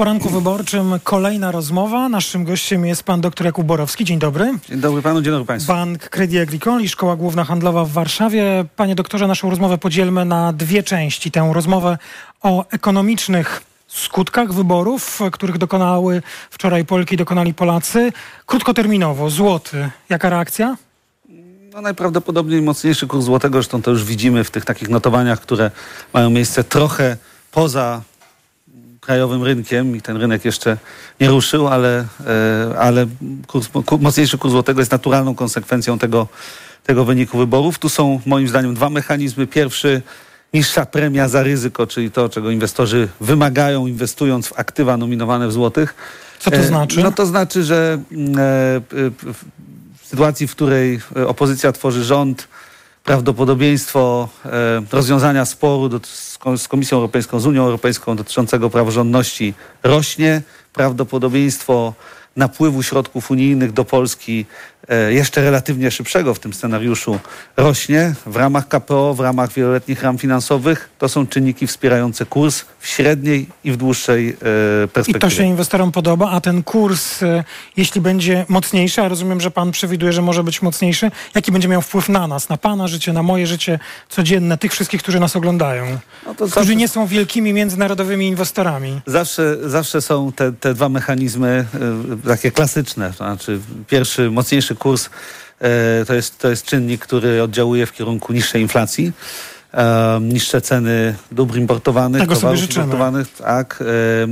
poranku wyborczym kolejna rozmowa. Naszym gościem jest pan dr Jakub Borowski. Dzień dobry. Dzień dobry panu, dzień dobry państwu. Bank Credit Agricole i Szkoła Główna Handlowa w Warszawie. Panie doktorze, naszą rozmowę podzielmy na dwie części. Tę rozmowę o ekonomicznych skutkach wyborów, których dokonały wczoraj Polki, dokonali Polacy. Krótkoterminowo, złoty. Jaka reakcja? No najprawdopodobniej mocniejszy kurs złotego, zresztą to już widzimy w tych takich notowaniach, które mają miejsce trochę poza krajowym rynkiem i ten rynek jeszcze nie ruszył, ale, e, ale kurs, mocniejszy kurs złotego jest naturalną konsekwencją tego, tego wyniku wyborów. Tu są moim zdaniem dwa mechanizmy. Pierwszy niższa premia za ryzyko, czyli to, czego inwestorzy wymagają, inwestując w aktywa nominowane w złotych. Co to E, znaczy? No to znaczy, że mm, e, w sytuacji, w której opozycja tworzy rząd, prawdopodobieństwo e, rozwiązania sporu z, Ko- z Komisją Europejską, z Unią Europejską dotyczącego praworządności rośnie. Prawdopodobieństwo napływu środków unijnych do Polski jeszcze relatywnie szybszego w tym scenariuszu rośnie w ramach KPO, w ramach wieloletnich ram finansowych. To są czynniki wspierające kurs w średniej i w dłuższej e, I perspektywie. to się inwestorom podoba, a ten kurs, e, jeśli będzie mocniejszy, a rozumiem, że pan przewiduje, że może być mocniejszy, jaki będzie miał wpływ na nas, na pana życie, na moje życie codzienne, tych wszystkich, którzy nas oglądają, No którzy zawsze- nie są wielkimi międzynarodowymi inwestorami. Zawsze, zawsze są te, te dwa mechanizmy takie klasyczne. To znaczy, pierwszy, mocniejszy kurs y, to, jest, to jest czynnik, który oddziałuje w kierunku niższej inflacji. E, niższe ceny dóbr importowanych, Tego towarów importowanych, tak. E, e,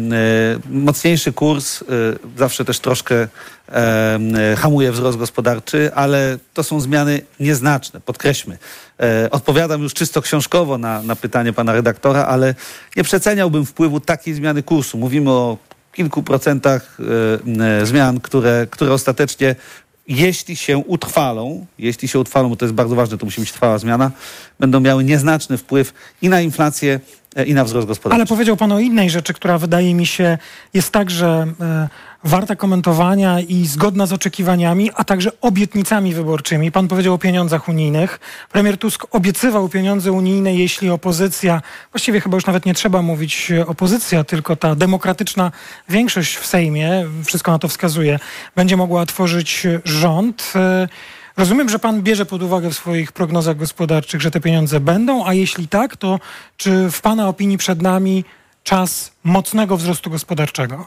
mocniejszy kurs e, zawsze też troszkę e, e, hamuje wzrost gospodarczy, ale to są zmiany nieznaczne, podkreślmy. E, odpowiadam już czysto książkowo na, na pytanie pana redaktora, ale nie przeceniałbym wpływu takiej zmiany kursu. Mówimy o kilku procentach e, e, zmian, które, które ostatecznie jeśli się utrwalą, jeśli się utrwalą, bo to jest bardzo ważne, to musi być trwała zmiana, będą miały nieznaczny wpływ i na inflację, e, i na wzrost gospodarczy. Ale powiedział pan o innej rzeczy, która wydaje mi się jest także e, warta komentowania i zgodna z oczekiwaniami, a także obietnicami wyborczymi. Pan powiedział o pieniądzach unijnych. Premier Tusk obiecywał pieniądze unijne, jeśli opozycja, właściwie chyba już nawet nie trzeba mówić e, opozycja, tylko ta demokratyczna większość w Sejmie, wszystko na to wskazuje, będzie mogła tworzyć rząd. E, Rozumiem, że pan bierze pod uwagę w swoich prognozach gospodarczych, że te pieniądze będą, a jeśli tak, to czy w pana opinii przed nami czas mocnego wzrostu gospodarczego?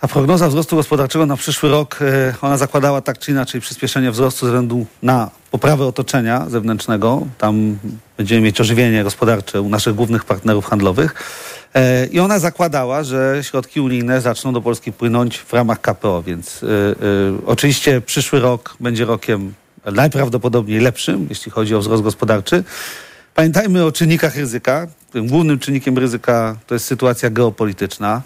Ta prognoza wzrostu gospodarczego na przyszły rok, e, ona zakładała tak czy inaczej przyspieszenie wzrostu ze względu na poprawę otoczenia zewnętrznego. Tam będziemy mieć ożywienie gospodarcze u naszych głównych partnerów handlowych. E, I ona zakładała, że środki unijne zaczną do Polski płynąć w ramach KPO, więc e, e, oczywiście przyszły rok będzie rokiem najprawdopodobniej lepszym, jeśli chodzi o wzrost gospodarczy. Pamiętajmy o czynnikach ryzyka. Tym głównym czynnikiem ryzyka to jest sytuacja geopolityczna.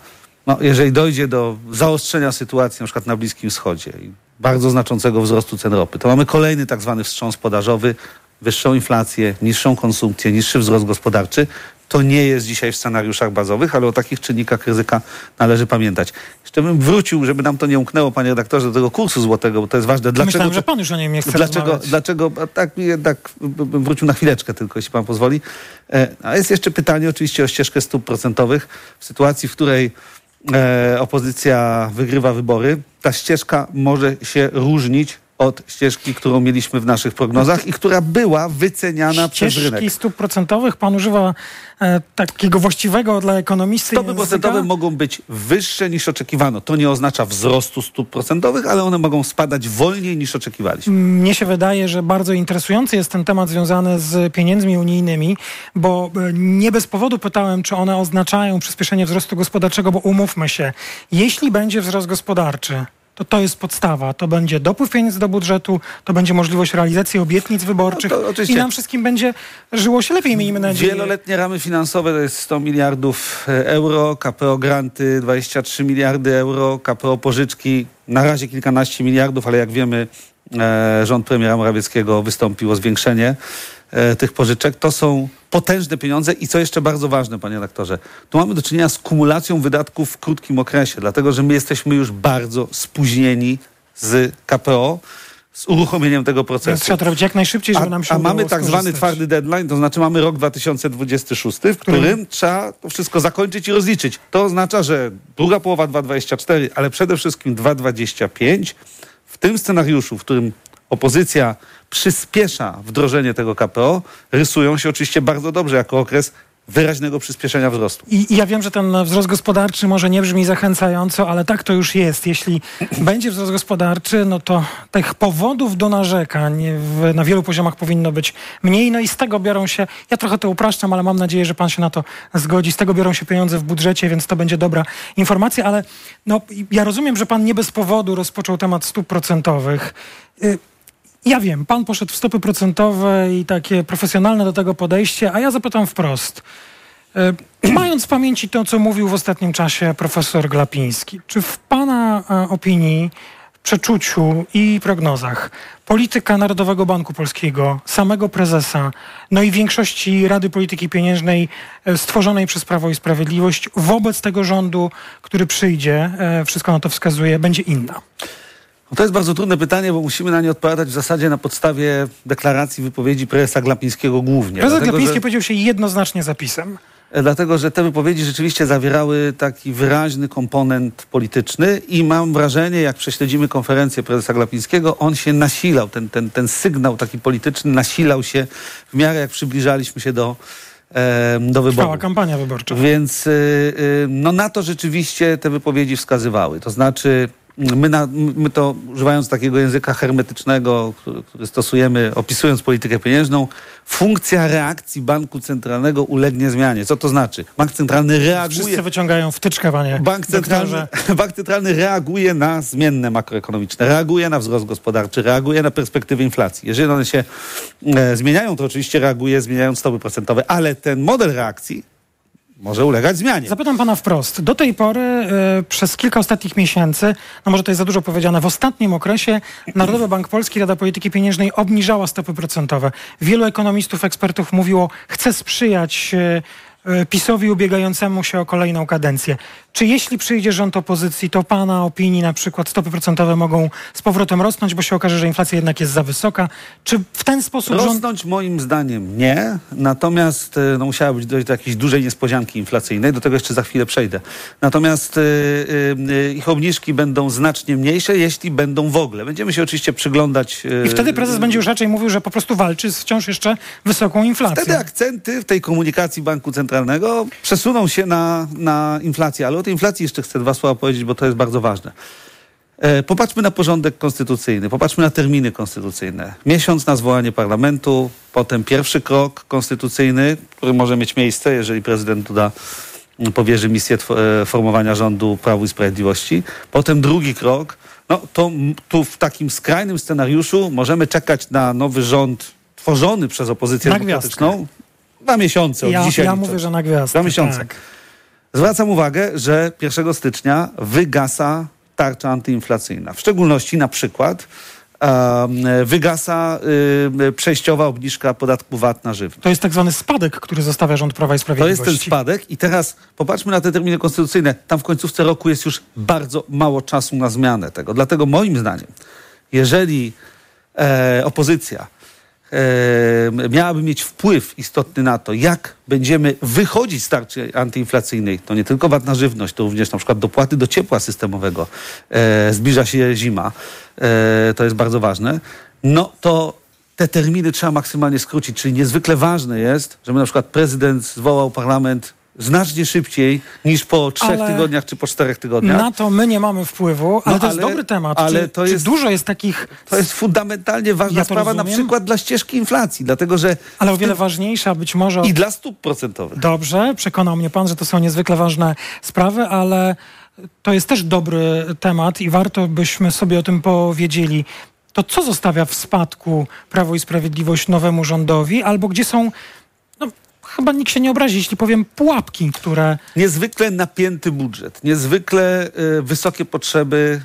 No, jeżeli dojdzie do zaostrzenia sytuacji na przykład na Bliskim Wschodzie i bardzo znaczącego wzrostu cen ropy, to mamy kolejny tak zwany wstrząs podażowy, wyższą inflację, niższą konsumpcję, niższy wzrost gospodarczy. To nie jest dzisiaj w scenariuszach bazowych, ale o takich czynnikach ryzyka należy pamiętać. Jeszcze bym wrócił, żeby nam to nie umknęło, panie redaktorze, do tego kursu złotego, bo to jest ważne. Dlaczego Myślałem, że pan już o nim nie chce Dlaczego, rozmawiać. dlaczego tak jednak bym wrócił na chwileczkę tylko, jeśli pan pozwoli. E, A jest jeszcze pytanie oczywiście o ścieżkę stóp procentowych. W sytuacji, w której e, opozycja wygrywa wybory, ta ścieżka może się różnić od ścieżki, którą mieliśmy w naszych prognozach i która była wyceniana przez rynek. Ścieżki stóp procentowych, pan używa e, takiego właściwego dla ekonomisty Stopy języka. procentowe mogą być wyższe niż oczekiwano. To nie oznacza wzrostu stóp procentowych, ale one mogą spadać wolniej niż oczekiwaliśmy. Mnie się wydaje, że bardzo interesujący jest ten temat związany z pieniędzmi unijnymi, bo e, nie bez powodu pytałem, czy one oznaczają przyspieszenie wzrostu gospodarczego, bo umówmy się, jeśli będzie wzrost gospodarczy, to to jest podstawa. To będzie dopływ pieniędzy do budżetu, to będzie możliwość realizacji obietnic wyborczych No i nam wszystkim będzie żyło się lepiej, miejmy nadzieję. Wieloletnie ramy finansowe to jest 100 miliardów e, euro, KPO granty 23 miliardy euro, KPO pożyczki na razie kilkanaście miliardów, ale jak wiemy e, rząd premiera Morawieckiego wystąpił o zwiększenie tych pożyczek. To są potężne pieniądze i co jeszcze bardzo ważne, panie redaktorze, tu mamy do czynienia z kumulacją wydatków w krótkim okresie, dlatego że my jesteśmy już bardzo spóźnieni z KPO. z uruchomieniem tego procesu. Więc trzeba to robić jak najszybciej, żeby a, nam się A mamy tak zwany skorzystać. twardy deadline, to znaczy mamy rok 2026, w którym, którym trzeba to wszystko zakończyć i rozliczyć. To oznacza, że druga połowa 2024, ale przede wszystkim 2025, w tym scenariuszu, w którym opozycja przyspiesza wdrożenie tego KPO, rysują się oczywiście bardzo dobrze jako okres wyraźnego przyspieszenia wzrostu. I, I ja wiem, że ten wzrost gospodarczy może nie brzmi zachęcająco, ale tak to już jest. Jeśli będzie wzrost gospodarczy, no to tych powodów do narzekań na wielu poziomach powinno być mniej. No i z tego biorą się, ja trochę to upraszczam, ale mam nadzieję, że pan się na to zgodzi. Z tego biorą się pieniądze w budżecie, więc to będzie dobra informacja, ale no, ja rozumiem, że pan nie bez powodu rozpoczął temat stóp procentowych. Y, ja wiem, pan poszedł w stopy procentowe i takie profesjonalne do tego podejście, a ja zapytam wprost. E, Mając w pamięci to, co mówił w ostatnim czasie profesor Glapiński, czy w pana e, opinii, przeczuciu i prognozach polityka Narodowego Banku Polskiego, samego prezesa, no i większości Rady Polityki Pieniężnej e, stworzonej przez Prawo i Sprawiedliwość wobec tego rządu, który przyjdzie, wszystko na to wskazuje, będzie inna? No to jest bardzo trudne pytanie, bo musimy na nie odpowiadać w zasadzie na podstawie deklaracji wypowiedzi prezesa Glapińskiego głównie. Prezes Dlatego, Glapiński że- powiedział się jednoznacznie zapisem. E, Dlatego, że te wypowiedzi rzeczywiście zawierały taki wyraźny komponent polityczny i mam wrażenie, jak prześledzimy konferencję prezesa Glapińskiego, on się nasilał, ten, ten, ten sygnał taki polityczny nasilał się w miarę jak przybliżaliśmy się do, do Trwała wyborów. kampania wyborcza. Więc y, y, no na to rzeczywiście te wypowiedzi wskazywały. To znaczy, my, na, my to używając takiego języka hermetycznego, który, który stosujemy, opisując politykę pieniężną, funkcja reakcji banku centralnego ulegnie zmianie. Co to znaczy? Bank centralny reaguje. Wszyscy wyciągają wtyczkę, panie Bank centralny. Bank centralny reaguje na zmienne makroekonomiczne, reaguje na wzrost gospodarczy, reaguje na perspektywy inflacji. Jeżeli one się e, zmieniają, to oczywiście reaguje zmieniając stopy procentowe, ale ten model reakcji może ulegać zmianie. Zapytam pana wprost. Do tej pory e, przez kilka ostatnich miesięcy, no może to jest za dużo powiedziane, w ostatnim okresie Narodowy Bank Polski, Rada Polityki Pieniężnej obniżała stopy procentowe. Wielu ekonomistów, ekspertów mówiło, chce sprzyjać e, e, PiSowi ubiegającemu się o kolejną kadencję. Czy jeśli przyjdzie rząd opozycji, to pana opinii na przykład stopy procentowe mogą z powrotem rosnąć, bo się okaże, że inflacja jednak jest za wysoka? Czy w ten sposób rząd... Rosnąć moim zdaniem nie, natomiast e, no, musiała być dojść do jakiejś dużej niespodzianki inflacyjnej, do tego jeszcze za chwilę przejdę. Natomiast y, y, ich obniżki będą znacznie mniejsze, jeśli będą w ogóle. Będziemy się oczywiście przyglądać. y, I wtedy prezes będzie już raczej mówił, że po prostu walczy z wciąż jeszcze wysoką inflacją. Wtedy akcenty w tej komunikacji Banku Centralnego przesuną się na, na inflację, ale o tej inflacji jeszcze chcę dwa słowa powiedzieć, bo to jest bardzo ważne. E, Popatrzmy na porządek konstytucyjny, popatrzmy na terminy konstytucyjne. Miesiąc na zwołanie parlamentu, potem pierwszy krok konstytucyjny, który może mieć miejsce, jeżeli prezydent Duda mm, powierzy misję e, formowania rządu Prawu i Sprawiedliwości. Potem drugi krok, no to tu w takim skrajnym scenariuszu możemy czekać na nowy rząd tworzony przez opozycję Na demokratyczną. Dwa miesiące od Ja, dzisiaj. ja mówię, że na gwiazdkę. Dwa miesiące. Tak. Zwracam uwagę, że 1 stycznia wygasa tarcza antyinflacyjna. W szczególności na przykład wygasa przejściowa obniżka podatku VAT na żywność. To jest tak zwany spadek, który zostawia rząd Prawa i To Sprawiedliwości. jest ten spadek i teraz popatrzmy na te terminy konstytucyjne. Tam w końcówce roku jest już bardzo mało czasu na zmianę tego. Dlatego moim zdaniem, jeżeli e, opozycja miałaby mieć wpływ istotny na to, jak będziemy wychodzić z tarczy antyinflacyjnej, to nie tylko VAT na żywność, to również na przykład dopłaty do ciepła systemowego. E, zbliża się zima, e, to jest bardzo ważne. No to te terminy trzeba maksymalnie skrócić, czyli niezwykle ważne jest, żeby na przykład prezydent zwołał parlament znacznie szybciej niż po trzech Ale tygodniach czy po czterech tygodniach. Na to my nie mamy wpływu, ale No, to jest ale- dobry temat. ale czy, to jest- dużo jest takich, To jest fundamentalnie ważna Ja sprawa na rozumiem. przykład dla ścieżki inflacji, dlatego że ale o wiele ważniejsza być może... i dla stóp procentowych. Dobrze, przekonał mnie pan, że to są niezwykle ważne sprawy, ale to jest też dobry temat i warto byśmy sobie o tym powiedzieli. To co zostawia w spadku Prawo i Sprawiedliwość nowemu rządowi, albo gdzie są, chyba nikt się nie obrazi, jeśli powiem, pułapki, które... Niezwykle napięty budżet, niezwykle e, wysokie potrzeby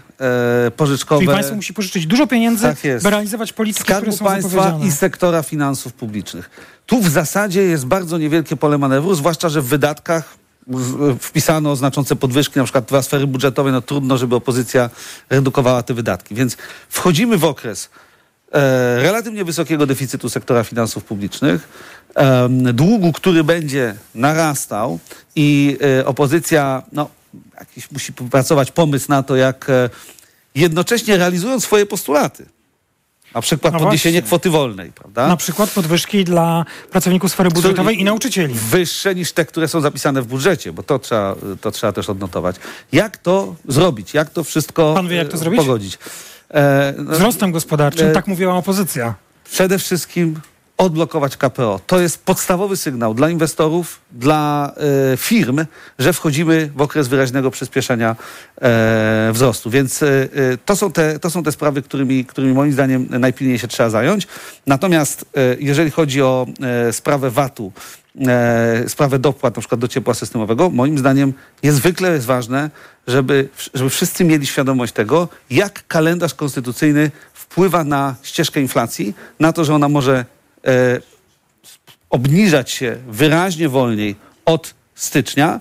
e, pożyczkowe. Czyli państwo musi pożyczyć dużo pieniędzy, Tak by realizować polityki, które Skarbu są Państwa i sektora finansów publicznych. Tu w zasadzie jest bardzo niewielkie pole manewru, zwłaszcza, że w wydatkach wpisano znaczące podwyżki, na przykład transfery budżetowe, no trudno, żeby opozycja redukowała te wydatki. Więc wchodzimy w okres relatywnie wysokiego deficytu sektora finansów publicznych, e, długu, który będzie narastał i e, opozycja no, jakiś musi wypracować pomysł na to, jak e, jednocześnie realizując swoje postulaty, na przykład No podniesienie właśnie. kwoty wolnej, prawda? Na przykład podwyżki dla pracowników sfery budżetowej i nauczycieli. Wyższe niż te, które są zapisane w budżecie, bo to trzeba, to trzeba też odnotować. Jak to zrobić? Jak to wszystko Pan wie, jak to e, zrobić? pogodzić? E, Wzrostem gospodarczym, E, tak mówiła opozycja. przede wszystkim odblokować KPO. To jest podstawowy sygnał dla inwestorów, dla e, firm, że wchodzimy w okres wyraźnego przyspieszenia e, wzrostu. Więc e, e, to, są te, to są te sprawy, którymi, którymi moim zdaniem najpilniej się trzeba zająć. Natomiast e, jeżeli chodzi o e, sprawę VAT-u, e, sprawę dopłat na przykład do ciepła systemowego, moim zdaniem niezwykle jest ważne, żeby, żeby wszyscy mieli świadomość tego, jak kalendarz konstytucyjny wpływa na ścieżkę inflacji, na to, że ona może e, obniżać się wyraźnie wolniej od stycznia,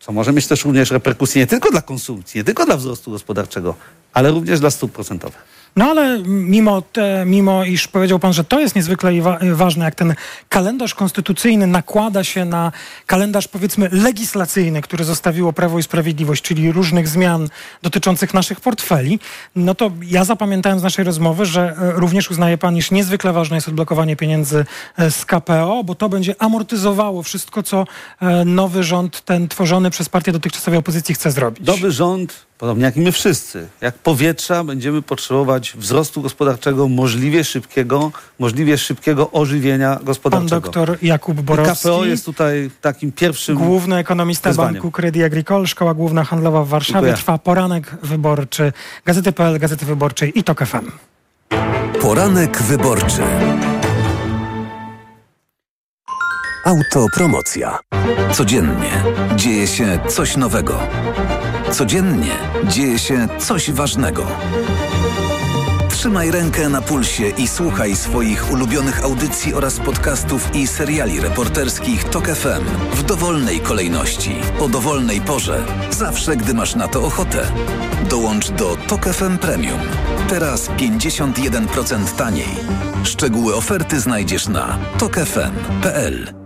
co może mieć też również reperkusje nie tylko dla konsumpcji, nie tylko dla wzrostu gospodarczego, ale również dla stóp procentowych. No ale mimo, te, mimo iż powiedział pan, że to jest niezwykle ważne, jak ten kalendarz konstytucyjny nakłada się na kalendarz powiedzmy legislacyjny, który zostawiło Prawo i Sprawiedliwość, czyli różnych zmian dotyczących naszych portfeli, no to ja zapamiętałem z naszej rozmowy, że e, również uznaje pan, iż niezwykle ważne jest odblokowanie pieniędzy e, z KPO, bo to będzie amortyzowało wszystko, co e, nowy rząd, ten tworzony przez partię dotychczasowej opozycji chce zrobić. Nowy rząd, podobnie jak i my wszyscy, jak powietrza, będziemy potrzebować wzrostu gospodarczego możliwie szybkiego, możliwie szybkiego ożywienia Pan gospodarczego. doktor Jakub I Borowski. KPO jest tutaj takim pierwszym... Główny ekonomista wyzwaniem. Banku Credit Agricole, Szkoła Główna Handlowa w Warszawie. Dziękuję. Trwa poranek wyborczy Gazety.pl, Gazety Wyborczej i TOK FM. Poranek wyborczy. Autopromocja. Codziennie dzieje się coś nowego. Codziennie dzieje się coś ważnego. Trzymaj rękę na pulsie i słuchaj swoich ulubionych audycji oraz podcastów i seriali reporterskich TOK FM w dowolnej kolejności, o dowolnej porze, zawsze gdy masz na to ochotę. Dołącz do TOK FM Premium. Teraz 51% taniej. Szczegóły oferty znajdziesz na tokefm.pl.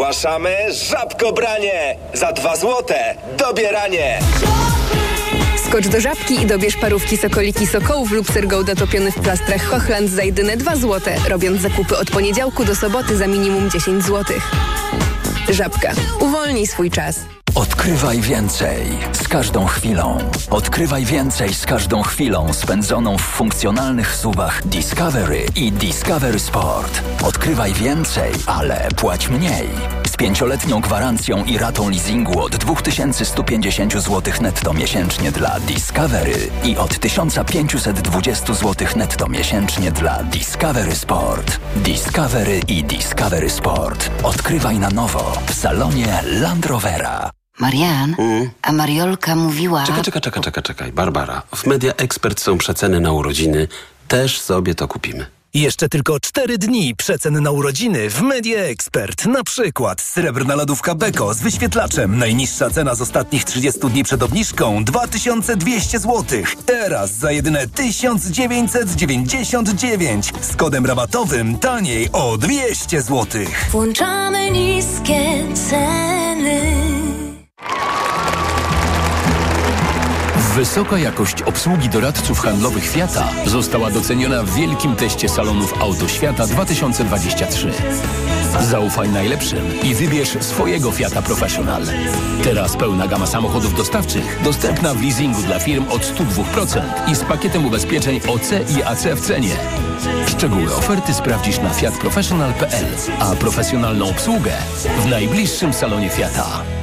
Ogłaszamy żabkobranie! Za dwa złote dobieranie! Skocz do żabki i dobierz parówki sokoliki sokołów lub ser Gouda topiony w plastrach Hochland za jedyne 2 złote, robiąc zakupy od poniedziałku do soboty za minimum 10 złotych. Żabka. Uwolnij swój czas. Odkrywaj więcej z każdą chwilą. Odkrywaj więcej z każdą chwilą spędzoną w funkcjonalnych subach Discovery i Discovery Sport. Odkrywaj więcej, ale płać mniej. Z pięcioletnią gwarancją i ratą leasingu od 2150 zł netto miesięcznie dla Discovery i od 1520 zł netto miesięcznie dla Discovery Sport. Discovery i Discovery Sport. Odkrywaj na nowo w salonie Land Rovera. Marian, a Mariolka mówiła... Czekaj, czekaj, czekaj, czekaj, czekaj. Barbara, w Media Expert są przeceny na urodziny. Też sobie to kupimy. Jeszcze tylko 4 dni przecen na urodziny w Media Expert. Na przykład srebrna lodówka Beko z wyświetlaczem. Najniższa cena z ostatnich 30 dni przed obniżką 2200 zł. Teraz za jedyne 1999 z kodem rabatowym taniej o 200 zł. Włączamy niskie ceny. Wysoka jakość obsługi doradców handlowych Fiata została doceniona w wielkim teście salonów Auto Świata 2023. Zaufaj najlepszym i wybierz swojego Fiata Professional. Teraz pełna gama samochodów dostawczych dostępna w leasingu dla firm od 102% i z pakietem ubezpieczeń OC i AC w cenie. Szczegóły oferty sprawdzisz na fiatprofessional.pl, a profesjonalną obsługę w najbliższym salonie Fiata.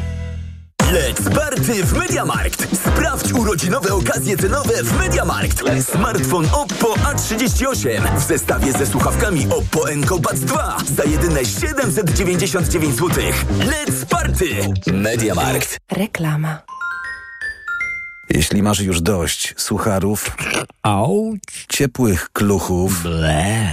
Let's party w Mediamarkt! Sprawdź urodzinowe okazje cenowe w Mediamarkt. Smartfon Oppo A38 w zestawie ze słuchawkami Oppo Enco Buds 2 za jedyne 799 zł. Let's party! Mediamarkt. Reklama. Jeśli masz już dość sucharów, Auć, ciepłych kluchów, ble.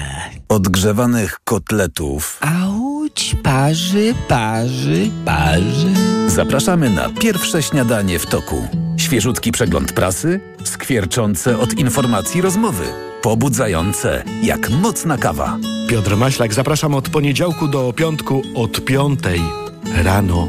odgrzewanych kotletów, Auć, parzy, parzy, parzy. zapraszamy na pierwsze śniadanie w toku. Świeżutki przegląd prasy, skwierczące od informacji rozmowy, pobudzające jak mocna kawa. Piotr Maślak, zapraszam od poniedziałku do piątku od piątej rano.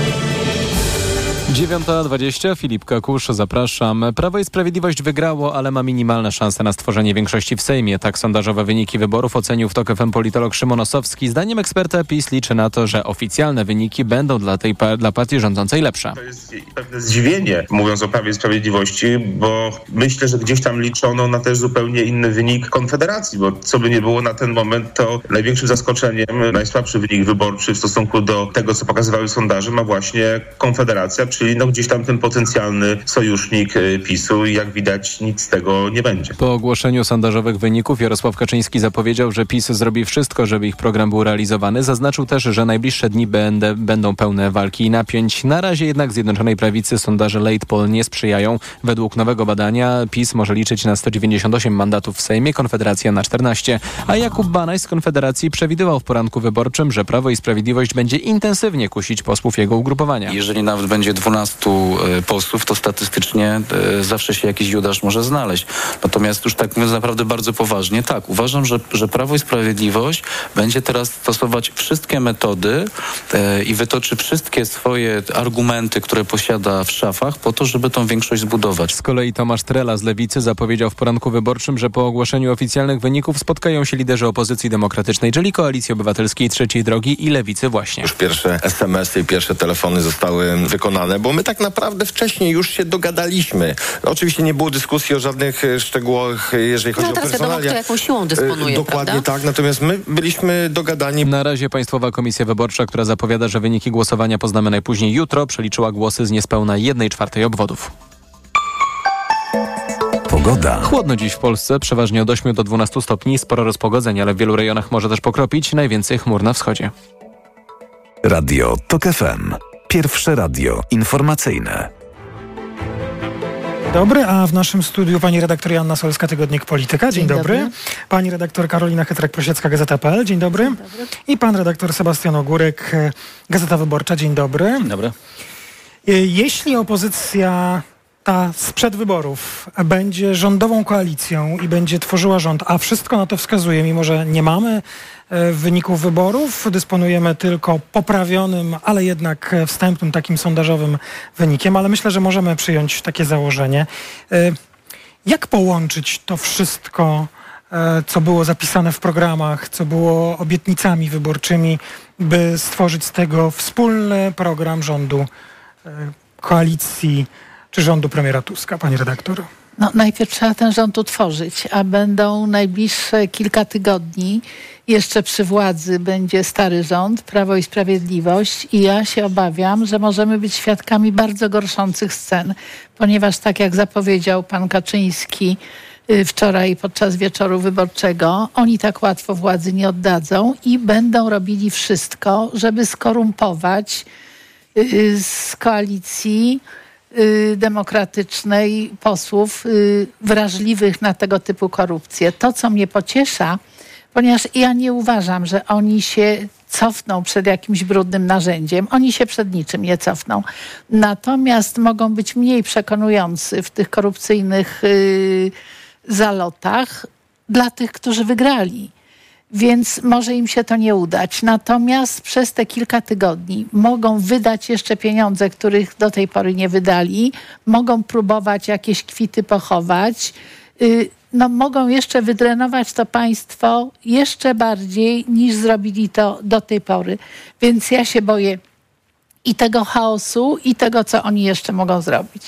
9.20, Filip Kakusz, zapraszam. Prawo i Sprawiedliwość wygrało, ale ma minimalne szanse na stworzenie większości w Sejmie. Tak sondażowe wyniki wyborów ocenił w TOK politolog Szymon Osowski. Zdaniem eksperta PiS liczy na to, że oficjalne wyniki będą dla tej dla partii rządzącej lepsze. To jest pewne zdziwienie, mówiąc o Prawie i Sprawiedliwości, bo myślę, że gdzieś tam liczono na też zupełnie inny wynik Konfederacji, bo co by nie było na ten moment, to największym zaskoczeniem, najsłabszy wynik wyborczy w stosunku do tego, co pokazywały sondaże, ma właśnie Konfederacja, czyli no gdzieś tam ten potencjalny sojusznik y, PiSu i jak widać nic z tego nie będzie. Po ogłoszeniu sondażowych wyników Jarosław Kaczyński zapowiedział, że PiS zrobi wszystko, żeby ich program był realizowany. Zaznaczył też, że najbliższe dni będę, będą pełne walki i napięć. Na razie jednak Zjednoczonej Prawicy sondaże late poll nie sprzyjają. Według nowego badania PiS może liczyć na 198 mandatów w Sejmie, Konfederacja na 14. A Jakub Banaj z Konfederacji przewidywał w poranku wyborczym, że Prawo i Sprawiedliwość będzie intensywnie kusić posłów jego ugrupowania. Jeżeli nawet będzie 12 e, posłów, to statystycznie e, zawsze się jakiś Judasz może znaleźć. Natomiast już tak mówiąc naprawdę bardzo poważnie, tak, uważam, że, że Prawo i Sprawiedliwość będzie teraz stosować wszystkie metody e, i wytoczy wszystkie swoje argumenty, które posiada w szafach po to, żeby tą większość zbudować. Z kolei Tomasz Trela z Lewicy zapowiedział w poranku wyborczym, że po ogłoszeniu oficjalnych wyników spotkają się liderzy opozycji demokratycznej, czyli Koalicji Obywatelskiej Trzeciej Drogi i Lewicy właśnie. Już pierwsze SMS-y i pierwsze telefony zostały wykonane, bo my tak naprawdę wcześniej już się dogadaliśmy. Oczywiście nie było dyskusji o żadnych e, szczegółach, e, jeżeli chodzi No o teraz wiadomo, personalia. kto jaką siłą dysponuje, E, Dokładnie prawda? tak, natomiast my byliśmy dogadani. Na razie Państwowa Komisja Wyborcza, która zapowiada, że wyniki głosowania poznamy najpóźniej jutro, przeliczyła głosy z niespełna 1 czwartej obwodów. Pogoda. Chłodno dziś w Polsce, przeważnie od 8 do 12 stopni, sporo rozpogodzeń, ale w wielu rejonach może też pokropić, najwięcej chmur na wschodzie. Radio TOK FM. Pierwsze radio informacyjne. Dobry, a w naszym studiu pani redaktor Joanna Solska, Tygodnik Polityka. Dzień, Dzień dobry. dobry. Pani redaktor Karolina Chytrek-Prosiecka, Gazeta.pl. Dzień dobry. I pan redaktor Sebastian Ogórek, e, Gazeta Wyborcza. Dzień dobry. Dzień dobry. Jeśli opozycja ta sprzed wyborów będzie rządową koalicją i będzie tworzyła rząd, a wszystko na to wskazuje, mimo że nie mamy e, wyników wyborów, dysponujemy tylko poprawionym, ale jednak e, wstępnym takim sondażowym wynikiem, ale myślę, że możemy przyjąć takie założenie. E, Jak połączyć to wszystko, e, co było zapisane w programach, co było obietnicami wyborczymi, by stworzyć z tego wspólny program rządu, e, koalicji czy rządu premiera Tuska, pani redaktor? No, najpierw trzeba ten rząd utworzyć, a będą najbliższe kilka tygodni. Jeszcze przy władzy będzie stary rząd, Prawo i Sprawiedliwość i ja się obawiam, że możemy być świadkami bardzo gorszących scen, ponieważ tak jak zapowiedział pan Kaczyński y, wczoraj podczas wieczoru wyborczego, oni tak łatwo władzy nie oddadzą i będą robili wszystko, żeby skorumpować y, z koalicji y, demokratycznej posłów y, wrażliwych na tego typu korupcję. To, co mnie pociesza, ponieważ ja nie uważam, że oni się cofną przed jakimś brudnym narzędziem. Oni się przed niczym nie cofną. Natomiast mogą być mniej przekonujący w tych korupcyjnych y, zalotach dla tych, którzy wygrali więc może im się to nie udać. Natomiast przez te kilka tygodni mogą wydać jeszcze pieniądze, których do tej pory nie wydali, mogą próbować jakieś kwity pochować. Y, No, mogą jeszcze wydrenować to państwo jeszcze bardziej niż zrobili to do tej pory. Więc ja się boję i tego chaosu, i tego, co oni jeszcze mogą zrobić.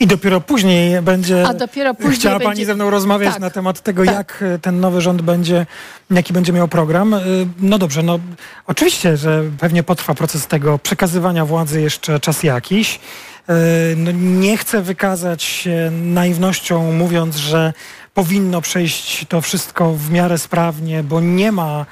I dopiero później będzie. A dopiero później Chciała będzie- Pani ze mną rozmawiać Tak. na temat tego, jak e, ten nowy rząd będzie, jaki będzie miał program. E, No dobrze, no oczywiście, że pewnie potrwa proces tego przekazywania władzy jeszcze czas jakiś. E, No, nie chcę wykazać się naiwnością, mówiąc, że powinno przejść to wszystko w miarę sprawnie, bo nie ma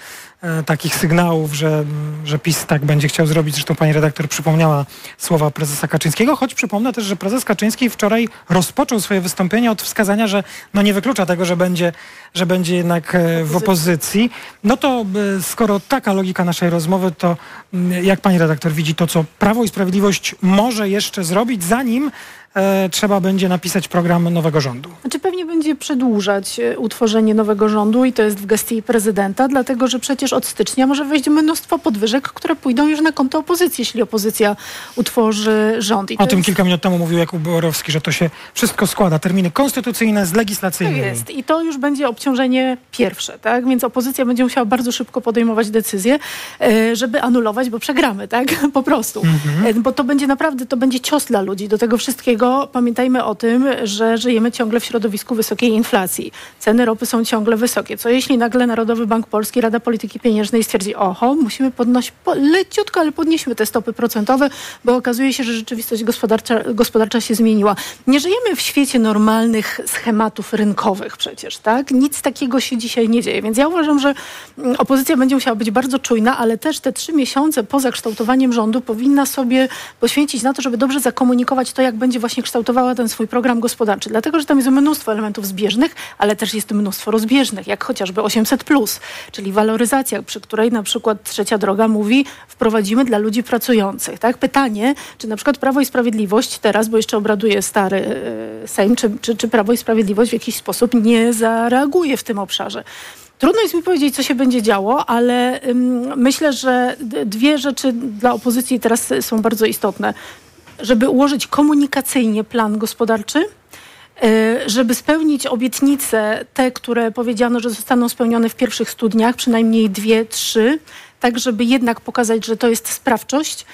takich sygnałów, że, że PiS tak będzie chciał zrobić. Zresztą pani redaktor przypomniała słowa prezesa Kaczyńskiego, choć przypomnę też, że prezes Kaczyński wczoraj rozpoczął swoje wystąpienie od wskazania, że no nie wyklucza tego, że będzie, że będzie jednak e, w opozycji. No to e, skoro taka logika naszej rozmowy, to mm, jak pani redaktor widzi to, co Prawo i Sprawiedliwość może jeszcze zrobić, zanim e, trzeba będzie napisać program nowego rządu? Znaczy pewnie będzie przedłużać e, utworzenie nowego rządu i to jest w gestii prezydenta, dlatego że przecież od stycznia może wejść mnóstwo podwyżek, które pójdą już na konto opozycji, jeśli opozycja utworzy rząd. I O tym jest- kilka minut temu mówił Jakub Borowski, że to się wszystko składa. Terminy konstytucyjne z To legislacyjnymi. jest. I to już będzie obciążenie pierwsze, tak? Więc opozycja będzie musiała bardzo szybko podejmować decyzje, e, żeby anulować, bo przegramy, tak? Po prostu. E, Bo to będzie naprawdę, to będzie cios dla ludzi. Do tego wszystkiego pamiętajmy o tym, że żyjemy ciągle w środowisku wysokiej inflacji. Ceny ropy są ciągle wysokie. Co jeśli nagle Narodowy Bank Polski, Rada Polityki Pieniężnej stwierdzi, oho, musimy podnosić po, leciutko, ale podnieśmy te stopy procentowe, bo okazuje się, że rzeczywistość gospodarcza, gospodarcza się zmieniła. Nie żyjemy w świecie normalnych schematów rynkowych przecież, tak? Nic takiego się dzisiaj nie dzieje. Więc ja uważam, że mm, opozycja będzie musiała być bardzo czujna, ale też te trzy miesiące po zakształtowaniem rządu powinna sobie poświęcić na to, żeby dobrze zakomunikować to, jak będzie właśnie kształtowała ten swój program gospodarczy. Dlatego, że tam jest mnóstwo elementów zbieżnych, ale też jest mnóstwo rozbieżnych, jak chociażby 800+, czyli waloryzacja, przy której na przykład Trzecia Droga mówi, wprowadzimy dla ludzi pracujących. Tak? Pytanie, czy na przykład Prawo i Sprawiedliwość teraz, bo jeszcze obraduje stary e, Sejm, czy, czy, czy Prawo i Sprawiedliwość w jakiś sposób nie zareaguje w tym obszarze. Trudno jest mi powiedzieć, co się będzie działo, ale myślę, że dwie rzeczy dla opozycji teraz są bardzo istotne. Żeby ułożyć komunikacyjnie plan gospodarczy, y, żeby spełnić obietnice, te, które powiedziano, że zostaną spełnione w pierwszych studniach, przynajmniej dwie, trzy, tak żeby jednak pokazać, że to jest sprawczość.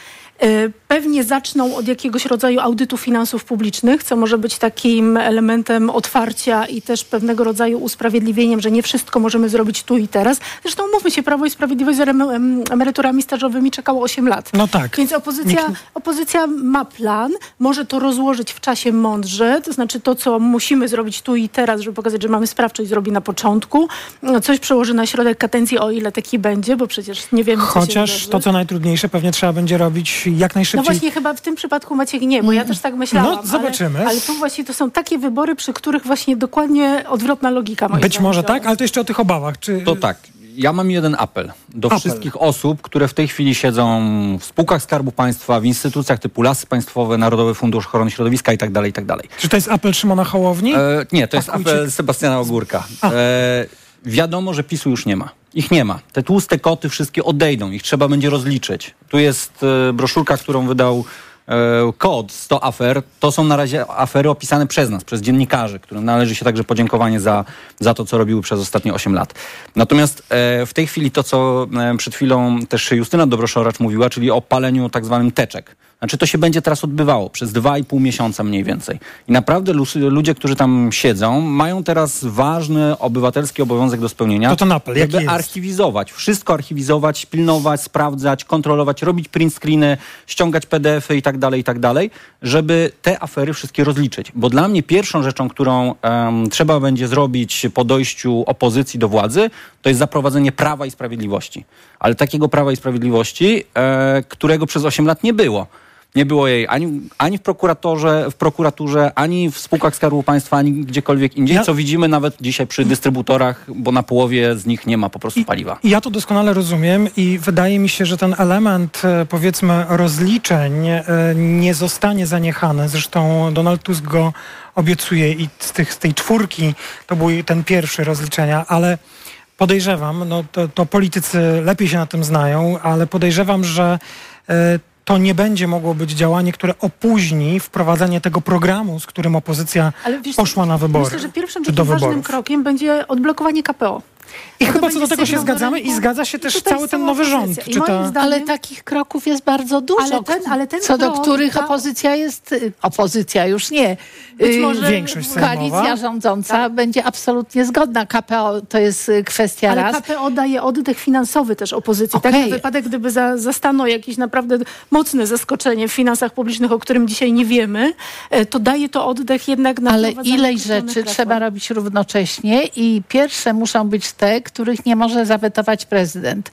Y, Pewnie zaczną od jakiegoś rodzaju audytu finansów publicznych, co może być takim elementem otwarcia i też pewnego rodzaju usprawiedliwieniem, że nie wszystko możemy zrobić tu i teraz. Zresztą mówmy się, Prawo i Sprawiedliwość z em- em- emeryturami stażowymi czekało 8 lat. No tak. Więc opozycja, Nikt- opozycja ma plan, może to rozłożyć w czasie mądrze, to znaczy to, co musimy zrobić tu i teraz, żeby pokazać, że mamy sprawczość, zrobi na początku. No, Coś przełoży na środek kadencji, o ile taki będzie, bo przecież nie wiemy, co się Chociaż to, co najtrudniejsze, pewnie trzeba będzie robić jak najszybciej. No właśnie chyba w tym przypadku Maciek nie, bo ja też tak myślałam. No, zobaczymy. Ale, ale tu właśnie to są takie wybory, przy których właśnie dokładnie odwrotna logika Być może tak, ale to jeszcze o tych obawach. Czy... To tak. Ja mam jeden apel do Apel. wszystkich osób, które w tej chwili siedzą w spółkach Skarbu Państwa, w instytucjach typu Lasy Państwowe, Narodowy Fundusz Ochrony Środowiska i tak dalej, i tak dalej. Czy to jest apel Szymona Hołowni? E, nie, to jest Pakujcie- apel Sebastiana Ogórka. E, wiadomo, że PiSu już nie ma. Ich nie ma. Te tłuste koty wszystkie odejdą. Ich trzeba będzie rozliczyć. Tu jest e, broszurka, którą wydał e, kod 100 afer. To są na razie afery opisane przez nas, przez dziennikarzy, którym należy się także podziękowanie za, za to, co robiły przez ostatnie 8 lat. Natomiast e, w tej chwili to, co e, przed chwilą też Justyna Dobroszoracz mówiła, czyli o paleniu tak zwanym teczek. Znaczy to się będzie teraz odbywało przez dwa i pół miesiąca mniej więcej. I naprawdę ludzie, którzy tam siedzą, mają teraz ważny obywatelski obowiązek do spełnienia. To ten apel, jaki jest? archiwizować, wszystko archiwizować, pilnować, sprawdzać, kontrolować, robić print screeny, ściągać PDF-y i tak dalej, i tak dalej, żeby te afery wszystkie rozliczyć. Bo dla mnie pierwszą rzeczą, którą em, trzeba będzie zrobić po dojściu opozycji do władzy, to jest zaprowadzenie prawa i sprawiedliwości. Ale takiego prawa i sprawiedliwości, e, którego przez 8 lat nie było. Nie było jej ani, ani w, prokuratorze, w prokuraturze, ani w spółkach Skarbu Państwa, ani gdziekolwiek indziej, Ja- co widzimy nawet dzisiaj przy dystrybutorach, bo na połowie z nich nie ma po prostu paliwa. I Ja to doskonale rozumiem i wydaje mi się, że ten element, e, powiedzmy, rozliczeń e, nie zostanie zaniechany. Zresztą Donald Tusk go obiecuje i z, tych, z tej czwórki to był ten pierwszy rozliczenia, ale podejrzewam, no to, to politycy lepiej się na tym znają, ale podejrzewam, że e, to nie będzie mogło być działanie, które opóźni wprowadzenie tego programu, z którym opozycja wiesz, poszła na wybory. Myślę, że pierwszym takim ważnym krokiem będzie odblokowanie KPO. I To chyba co do tego się zgadzamy rynku. i zgadza się też cały ten nowy rząd. Czy ta... zdaniem- Ale takich kroków jest bardzo dużo, Ale ten- ale ten co do krok, których ta- opozycja jest, y, opozycja już nie, Być y, może- Większość sejmowa. koalicja rządząca będzie absolutnie zgodna. KPO to jest y, kwestia Ale raz. KPO daje oddech finansowy też opozycji. Tak Okej. na wypadek, gdyby za, zastano jakieś naprawdę mocne zaskoczenie w finansach publicznych, o którym dzisiaj nie wiemy, e, to daje to oddech jednak na Ale ileś określonych rzeczy trzeba robić równocześnie i pierwsze muszą być których nie może zawetować prezydent.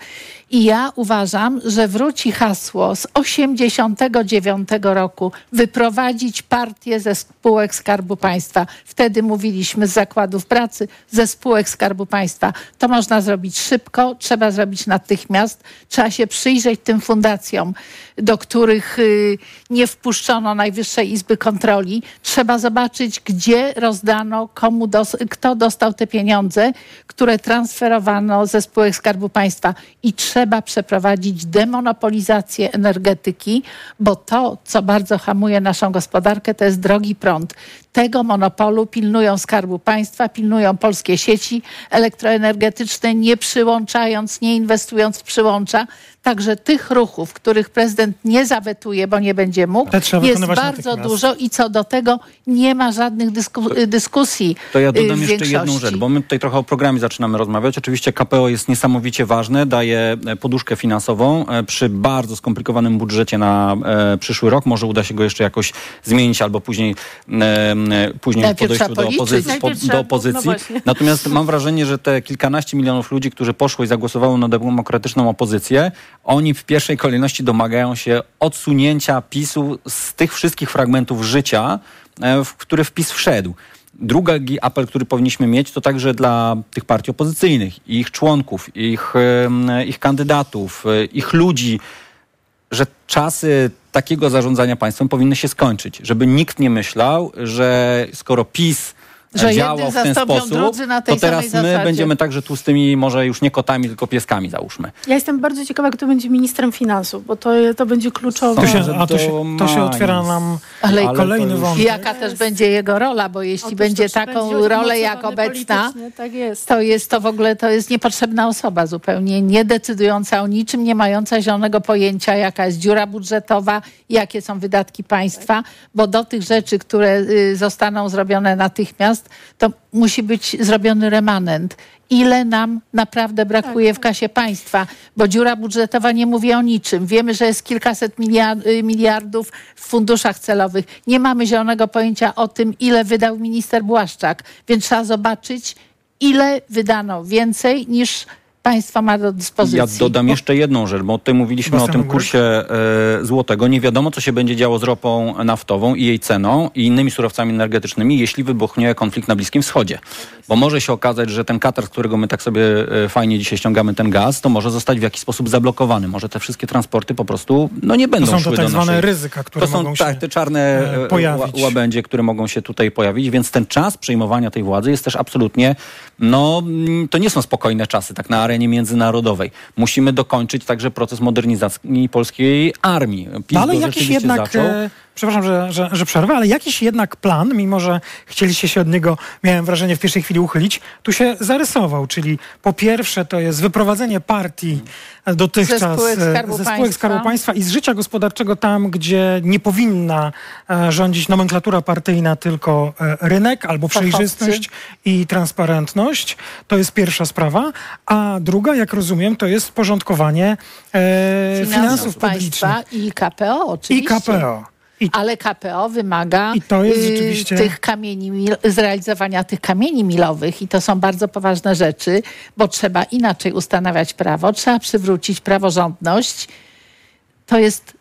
I ja uważam, że wróci hasło z 89 roku wyprowadzić partię ze spółek Skarbu Państwa. Wtedy mówiliśmy z zakładów pracy, ze spółek Skarbu Państwa. To można zrobić szybko, trzeba zrobić natychmiast. Trzeba się przyjrzeć tym fundacjom, do których y, nie wpuszczono Najwyższej Izby Kontroli. Trzeba zobaczyć, gdzie rozdano, komu dos- kto dostał te pieniądze, które transferowano ze spółek Skarbu Państwa. I trzeba przeprowadzić demonopolizację energetyki, bo to, co bardzo hamuje naszą gospodarkę, to jest drogi prąd. Tego monopolu pilnują Skarbu Państwa, pilnują polskie sieci elektroenergetyczne, nie przyłączając, nie inwestując w przyłącza. Także tych ruchów, których prezydent nie zawetuje, bo nie będzie mógł, trzeba jest bardzo dużo i co do tego nie ma żadnych dysku- dyskusji. To ja y, dodam jeszcze jedną rzecz, bo my tutaj trochę o programie zaczynamy rozmawiać. Oczywiście KPO jest niesamowicie ważne, daje poduszkę finansową e, przy bardzo skomplikowanym budżecie na e, przyszły rok. Może uda się go jeszcze jakoś zmienić albo później, e, e, później Najpierw podejściu do opozycji. Po, do opozycji. no. Natomiast mam wrażenie, że te kilkanaście milionów ludzi, którzy poszło i zagłosowało na demokratyczną opozycję, oni w pierwszej kolejności domagają się odsunięcia PiSu z tych wszystkich fragmentów życia, e, w które wpis wszedł. Drugi apel, który powinniśmy mieć, to także dla tych partii opozycyjnych, ich członków, ich, ich kandydatów, e, ich ludzi, że czasy takiego zarządzania państwem powinny się skończyć. Żeby nikt nie myślał, że skoro PiS Że działał w ten zastąpią sposób, drudzy na tej to teraz samej my zasadzie. będziemy także tłustymi, może już nie kotami, tylko pieskami załóżmy. Ja jestem bardzo ciekawa, kto będzie ministrem finansów, bo to, to będzie kluczowe. To się, a to się, to się otwiera nam Ale- Ale kolejny już- wątek. I jaka też będzie jego rola, bo jeśli Otóż będzie taką będzie rolę jak obecna, Tak jest. to jest to w ogóle to jest niepotrzebna osoba zupełnie, nie decydująca o niczym, nie mająca zielonego pojęcia, jaka jest dziura budżetowa, jakie są wydatki państwa, bo do tych rzeczy, które y, zostaną zrobione natychmiast, to musi być zrobiony remanent. Ile nam naprawdę brakuje w kasie państwa, bo dziura budżetowa nie mówi o niczym. Wiemy, że jest kilkaset y, miliardów w funduszach celowych. Nie mamy zielonego pojęcia o tym, ile wydał minister Błaszczak, więc trzeba zobaczyć, ile wydano więcej niż państwo ma do dyspozycji. Ja dodam jeszcze jedną rzecz, bo tutaj mówiliśmy o tym kursie e, złotego. Nie wiadomo, co się będzie działo z ropą naftową i jej ceną i innymi surowcami energetycznymi, jeśli wybuchnie konflikt na Bliskim Wschodzie. Bo może się okazać, że ten Katar, z którego my tak sobie e, fajnie dzisiaj ściągamy ten gaz, to może zostać w jakiś sposób zablokowany. Może te wszystkie transporty po prostu no, nie będą To są to tak zwane naszej... ryzyka, które To są mogą się tak, te czarne e, pojawić. ła- łabędzie, które mogą się tutaj pojawić, więc ten czas przejmowania tej władzy jest też absolutnie, no mm, to nie są spokojne czasy, tak na arenie międzynarodowej. Musimy dokończyć także proces modernizacji polskiej armii. PiS ale jakiś jednak, zaczął. Przepraszam, że, że, że przerwę, ale jakiś jednak plan, mimo że chcieliście się od niego, miałem wrażenie, w pierwszej chwili uchylić, tu się zarysował, czyli po pierwsze to jest wyprowadzenie partii dotychczas Ze spółek e, Skarbu ze Państwa. Skarbu Państwa i z życia gospodarczego tam, gdzie nie powinna e, rządzić nomenklatura partyjna, tylko e, rynek albo przejrzystość i transparentność. To jest pierwsza sprawa. A druga, jak rozumiem, to jest porządkowanie e, finansów, publicznych. państwa i KPO oczywiście. I KPO. I Ale KPO wymaga y, rzeczywiście- tych kamieni, mil, zrealizowania tych kamieni milowych i to są bardzo poważne rzeczy, bo trzeba inaczej ustanawiać prawo, trzeba przywrócić praworządność. To jest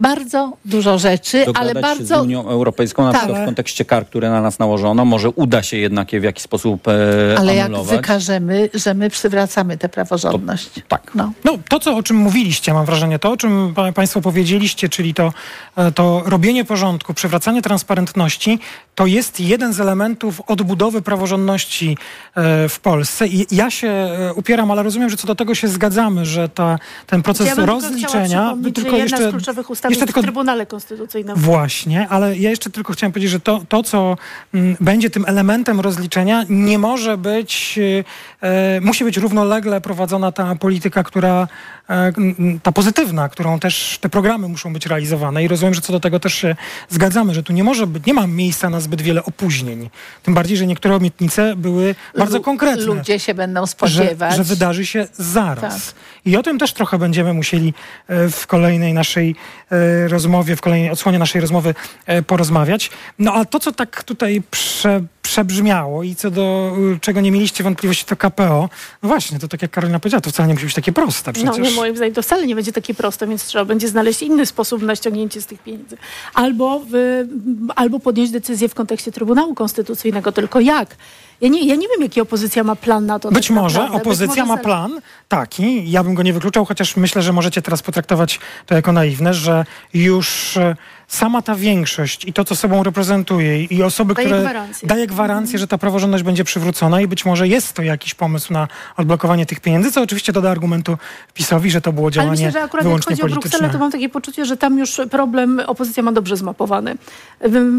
bardzo dużo rzeczy, dogadać ale się z bardzo Unią Europejską, na Tak. przykład w kontekście kar, które na nas nałożono. Może uda się jednak je w jakiś sposób e, ale jak anulować. wykażemy, że my przywracamy tę praworządność. tak. No. No, to, co, o czym mówiliście, mam wrażenie, to, o czym pa- Państwo powiedzieliście, czyli to, e, to robienie porządku, przywracanie transparentności, to jest jeden z elementów odbudowy praworządności e, w Polsce. I ja się e, upieram, ale rozumiem, że co do tego się zgadzamy, że ta, ten proces Ja rozliczenia... tylko jeszcze z kluczowych ustaw tam Jeszcze tylko- w Trybunale Konstytucyjnym. Właśnie, ale ja jeszcze tylko chciałem powiedzieć, że to, to co mm, będzie tym elementem rozliczenia, nie może być, e, e, musi być równolegle prowadzona ta polityka, która, e, m, ta pozytywna, którą też te programy muszą być realizowane. I rozumiem, że co do tego też się zgadzamy, że tu nie może być, nie ma miejsca na zbyt wiele opóźnień. Tym bardziej, że niektóre obietnice były bardzo Lu- konkretne. Ludzie się będą Że, spodziewać. że wydarzy się zaraz. Tak. I o tym też trochę będziemy musieli e, w kolejnej naszej e, rozmowie, w kolejnej odsłonie naszej rozmowy e, porozmawiać. No a to, co tak tutaj prze, przebrzmiało i co do y, czego nie mieliście wątpliwości, to KPO. No właśnie, to tak jak Karolina powiedziała, to wcale nie musi być takie proste No, przecież. nie, moim zdaniem to wcale nie będzie takie proste, więc trzeba będzie znaleźć inny sposób na ściągnięcie z tych pieniędzy. Albo, w, albo podjąć decyzję w kontekście Trybunału Konstytucyjnego, tylko jak? Ja nie, ja nie wiem, jaki opozycja ma plan na to. Być tak może naprawdę. opozycja Być ma może plan taki, ja bym go nie wykluczał, chociaż myślę, że możecie teraz potraktować to jako naiwne, że już e, sama ta większość i to, co sobą reprezentuje i osoby, Daje które gwarancję. daje gwarancję, że ta praworządność będzie przywrócona i być może jest to jakiś pomysł na odblokowanie tych pieniędzy, co oczywiście doda argumentu PiSowi, że to było Ale działanie myślę, że akurat jak chodzi o Brukselę, to mam takie poczucie, że tam już problem opozycja ma dobrze zmapowany.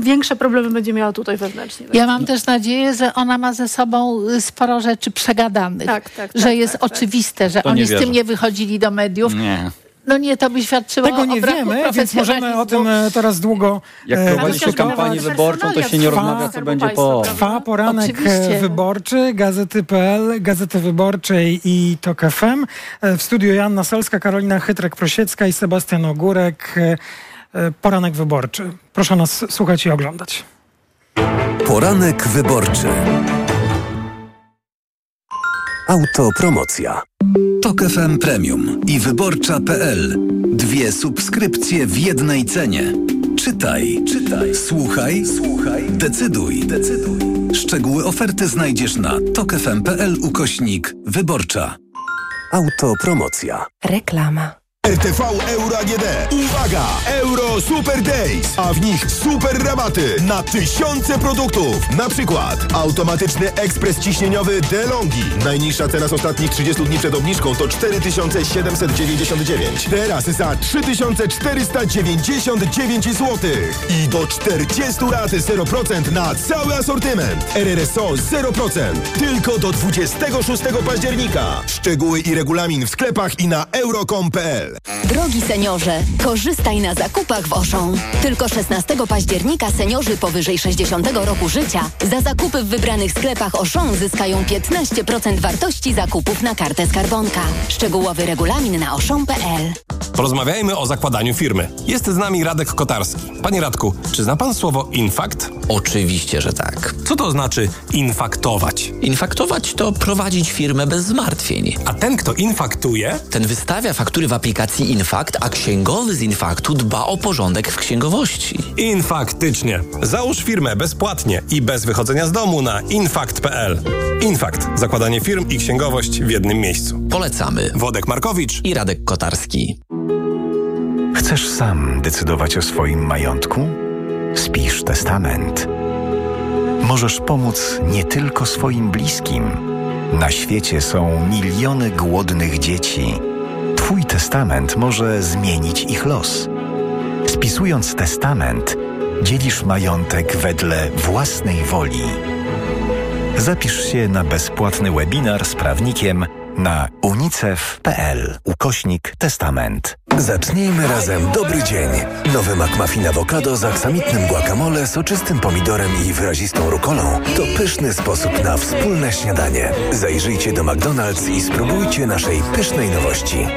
Większe problemy będzie miała tutaj wewnętrznie. Ja mam też nadzieję, że ona ma ze sobą y, sporo rzeczy przegadanych. Tak, tak, że tak, jest tak, tak. oczywiste, że To oni z tym nie wychodzili do mediów. Nie. No nie, to by świadczyło Tego o nie braku wiemy, więc możemy o tym e, teraz długo Jak e, prowadzi się dyskutować. kampanię wyborczą, to się nie rozmawia, co będzie po. Trwa poranek Oczywiście. e, wyborczy, Gazety.pl, Gazety Wyborczej i TOK FM. W studiu Joanna Solska, Karolina Chytrek-Prosiecka i Sebastian Ogórek. Poranek wyborczy. Proszę nas słuchać i oglądać. Poranek wyborczy. Autopromocja. Tok FM Premium i wyborcza.pl. Dwie subskrypcje w jednej cenie. Czytaj, czytaj, słuchaj, słuchaj, decyduj, decyduj. Szczegóły oferty znajdziesz na tokefm.pl ukośnik wyborcza. Autopromocja. Reklama. RTV Euro AGD. Uwaga! Euro Super Days, a w nich super rabaty na tysiące produktów. Na przykład automatyczny ekspres ciśnieniowy DeLonghi. Najniższa cena z ostatnich 30 dni przed obniżką to 4799. Teraz za 3499 zł. I do 40 lat 0% na cały asortyment. RRSO 0%. Tylko do 26 października. Szczegóły i regulamin w sklepach i na euro.com.pl. Drogi seniorze, korzystaj na zakupach w Oszą. Tylko 16 października seniorzy powyżej 60 roku życia za zakupy w wybranych sklepach Oszą zyskają 15% wartości zakupów na kartę skarbonka. Szczegółowy regulamin na oszą.pl. Porozmawiajmy o zakładaniu firmy. Jest z nami Radek Kotarski. Panie Radku, czy zna pan słowo infakt? Oczywiście, że tak. Co to znaczy infaktować? Infaktować to prowadzić firmę bez zmartwień. A ten, kto infaktuje? Ten wystawia faktury w aplikacji Infakt, a księgowy z Infaktu dba o porządek w księgowości. Infaktycznie. Załóż firmę bezpłatnie i bez wychodzenia z domu na infakt.pl. Infakt. Zakładanie firm i księgowość w jednym miejscu. Polecamy. Wodek Markowicz i Radek Kotarski. Chcesz sam decydować o swoim majątku? Spisz testament. Możesz pomóc nie tylko swoim bliskim. Na świecie są miliony głodnych dzieci. Twój testament może zmienić ich los. Spisując testament, dzielisz majątek wedle własnej woli. Zapisz się na bezpłatny webinar z prawnikiem na unicef.pl ukośnik testament. Zacznijmy razem dobry dzień. Nowy McMuffin awokado z aksamitnym guacamole, soczystym pomidorem i wyrazistą rukolą to pyszny sposób na wspólne śniadanie. Zajrzyjcie do McDonald's i spróbujcie naszej pysznej nowości.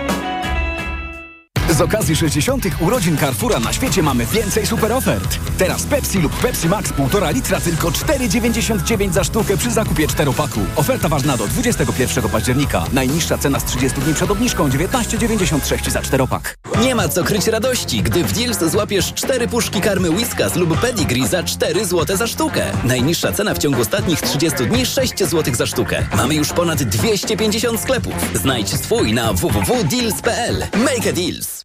Okazji 60. urodzin Carrefoura na świecie mamy więcej super ofert. Teraz Pepsi lub Pepsi Max 1,5 litra tylko 4,99 za sztukę przy zakupie 4-paku. Oferta ważna do 21 października. Najniższa cena z 30 dni przed obniżką 19,96 za 4-pak. Nie ma co kryć radości, gdy w Deals złapiesz cztery puszki karmy Whiskas lub Pedigree za 4 zł za sztukę. Najniższa cena w ciągu ostatnich 30 dni 6 zł za sztukę. Mamy już ponad 250 sklepów. Znajdź swój na www.deals.pl. Make a Deals.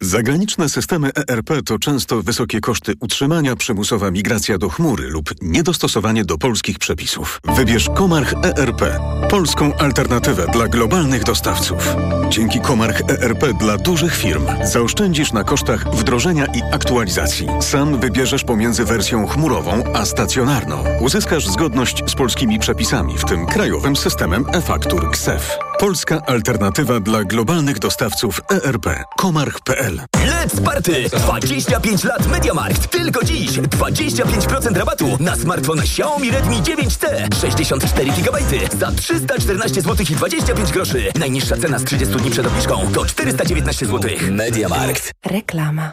Zagraniczne systemy ERP to często wysokie koszty utrzymania, przymusowa migracja do chmury lub niedostosowanie do polskich przepisów. Wybierz Komarch ERP, polską alternatywę dla globalnych dostawców. Dzięki Komarch ERP dla dużych firm zaoszczędzisz na kosztach wdrożenia i aktualizacji. Sam wybierzesz pomiędzy wersją chmurową a stacjonarną. Uzyskasz zgodność z polskimi przepisami, w tym krajowym systemem e-faktur KSEF. Polska alternatywa dla globalnych dostawców ERP. Komarch.pl Let's Party! 25 lat MediaMarkt. Tylko dziś 25% rabatu na smartfon Xiaomi Redmi 9T. 64 GB za 314 zł i 25 groszy. Najniższa cena z 30 dni przed obniżką to 419 zł. MediaMarkt. Reklama.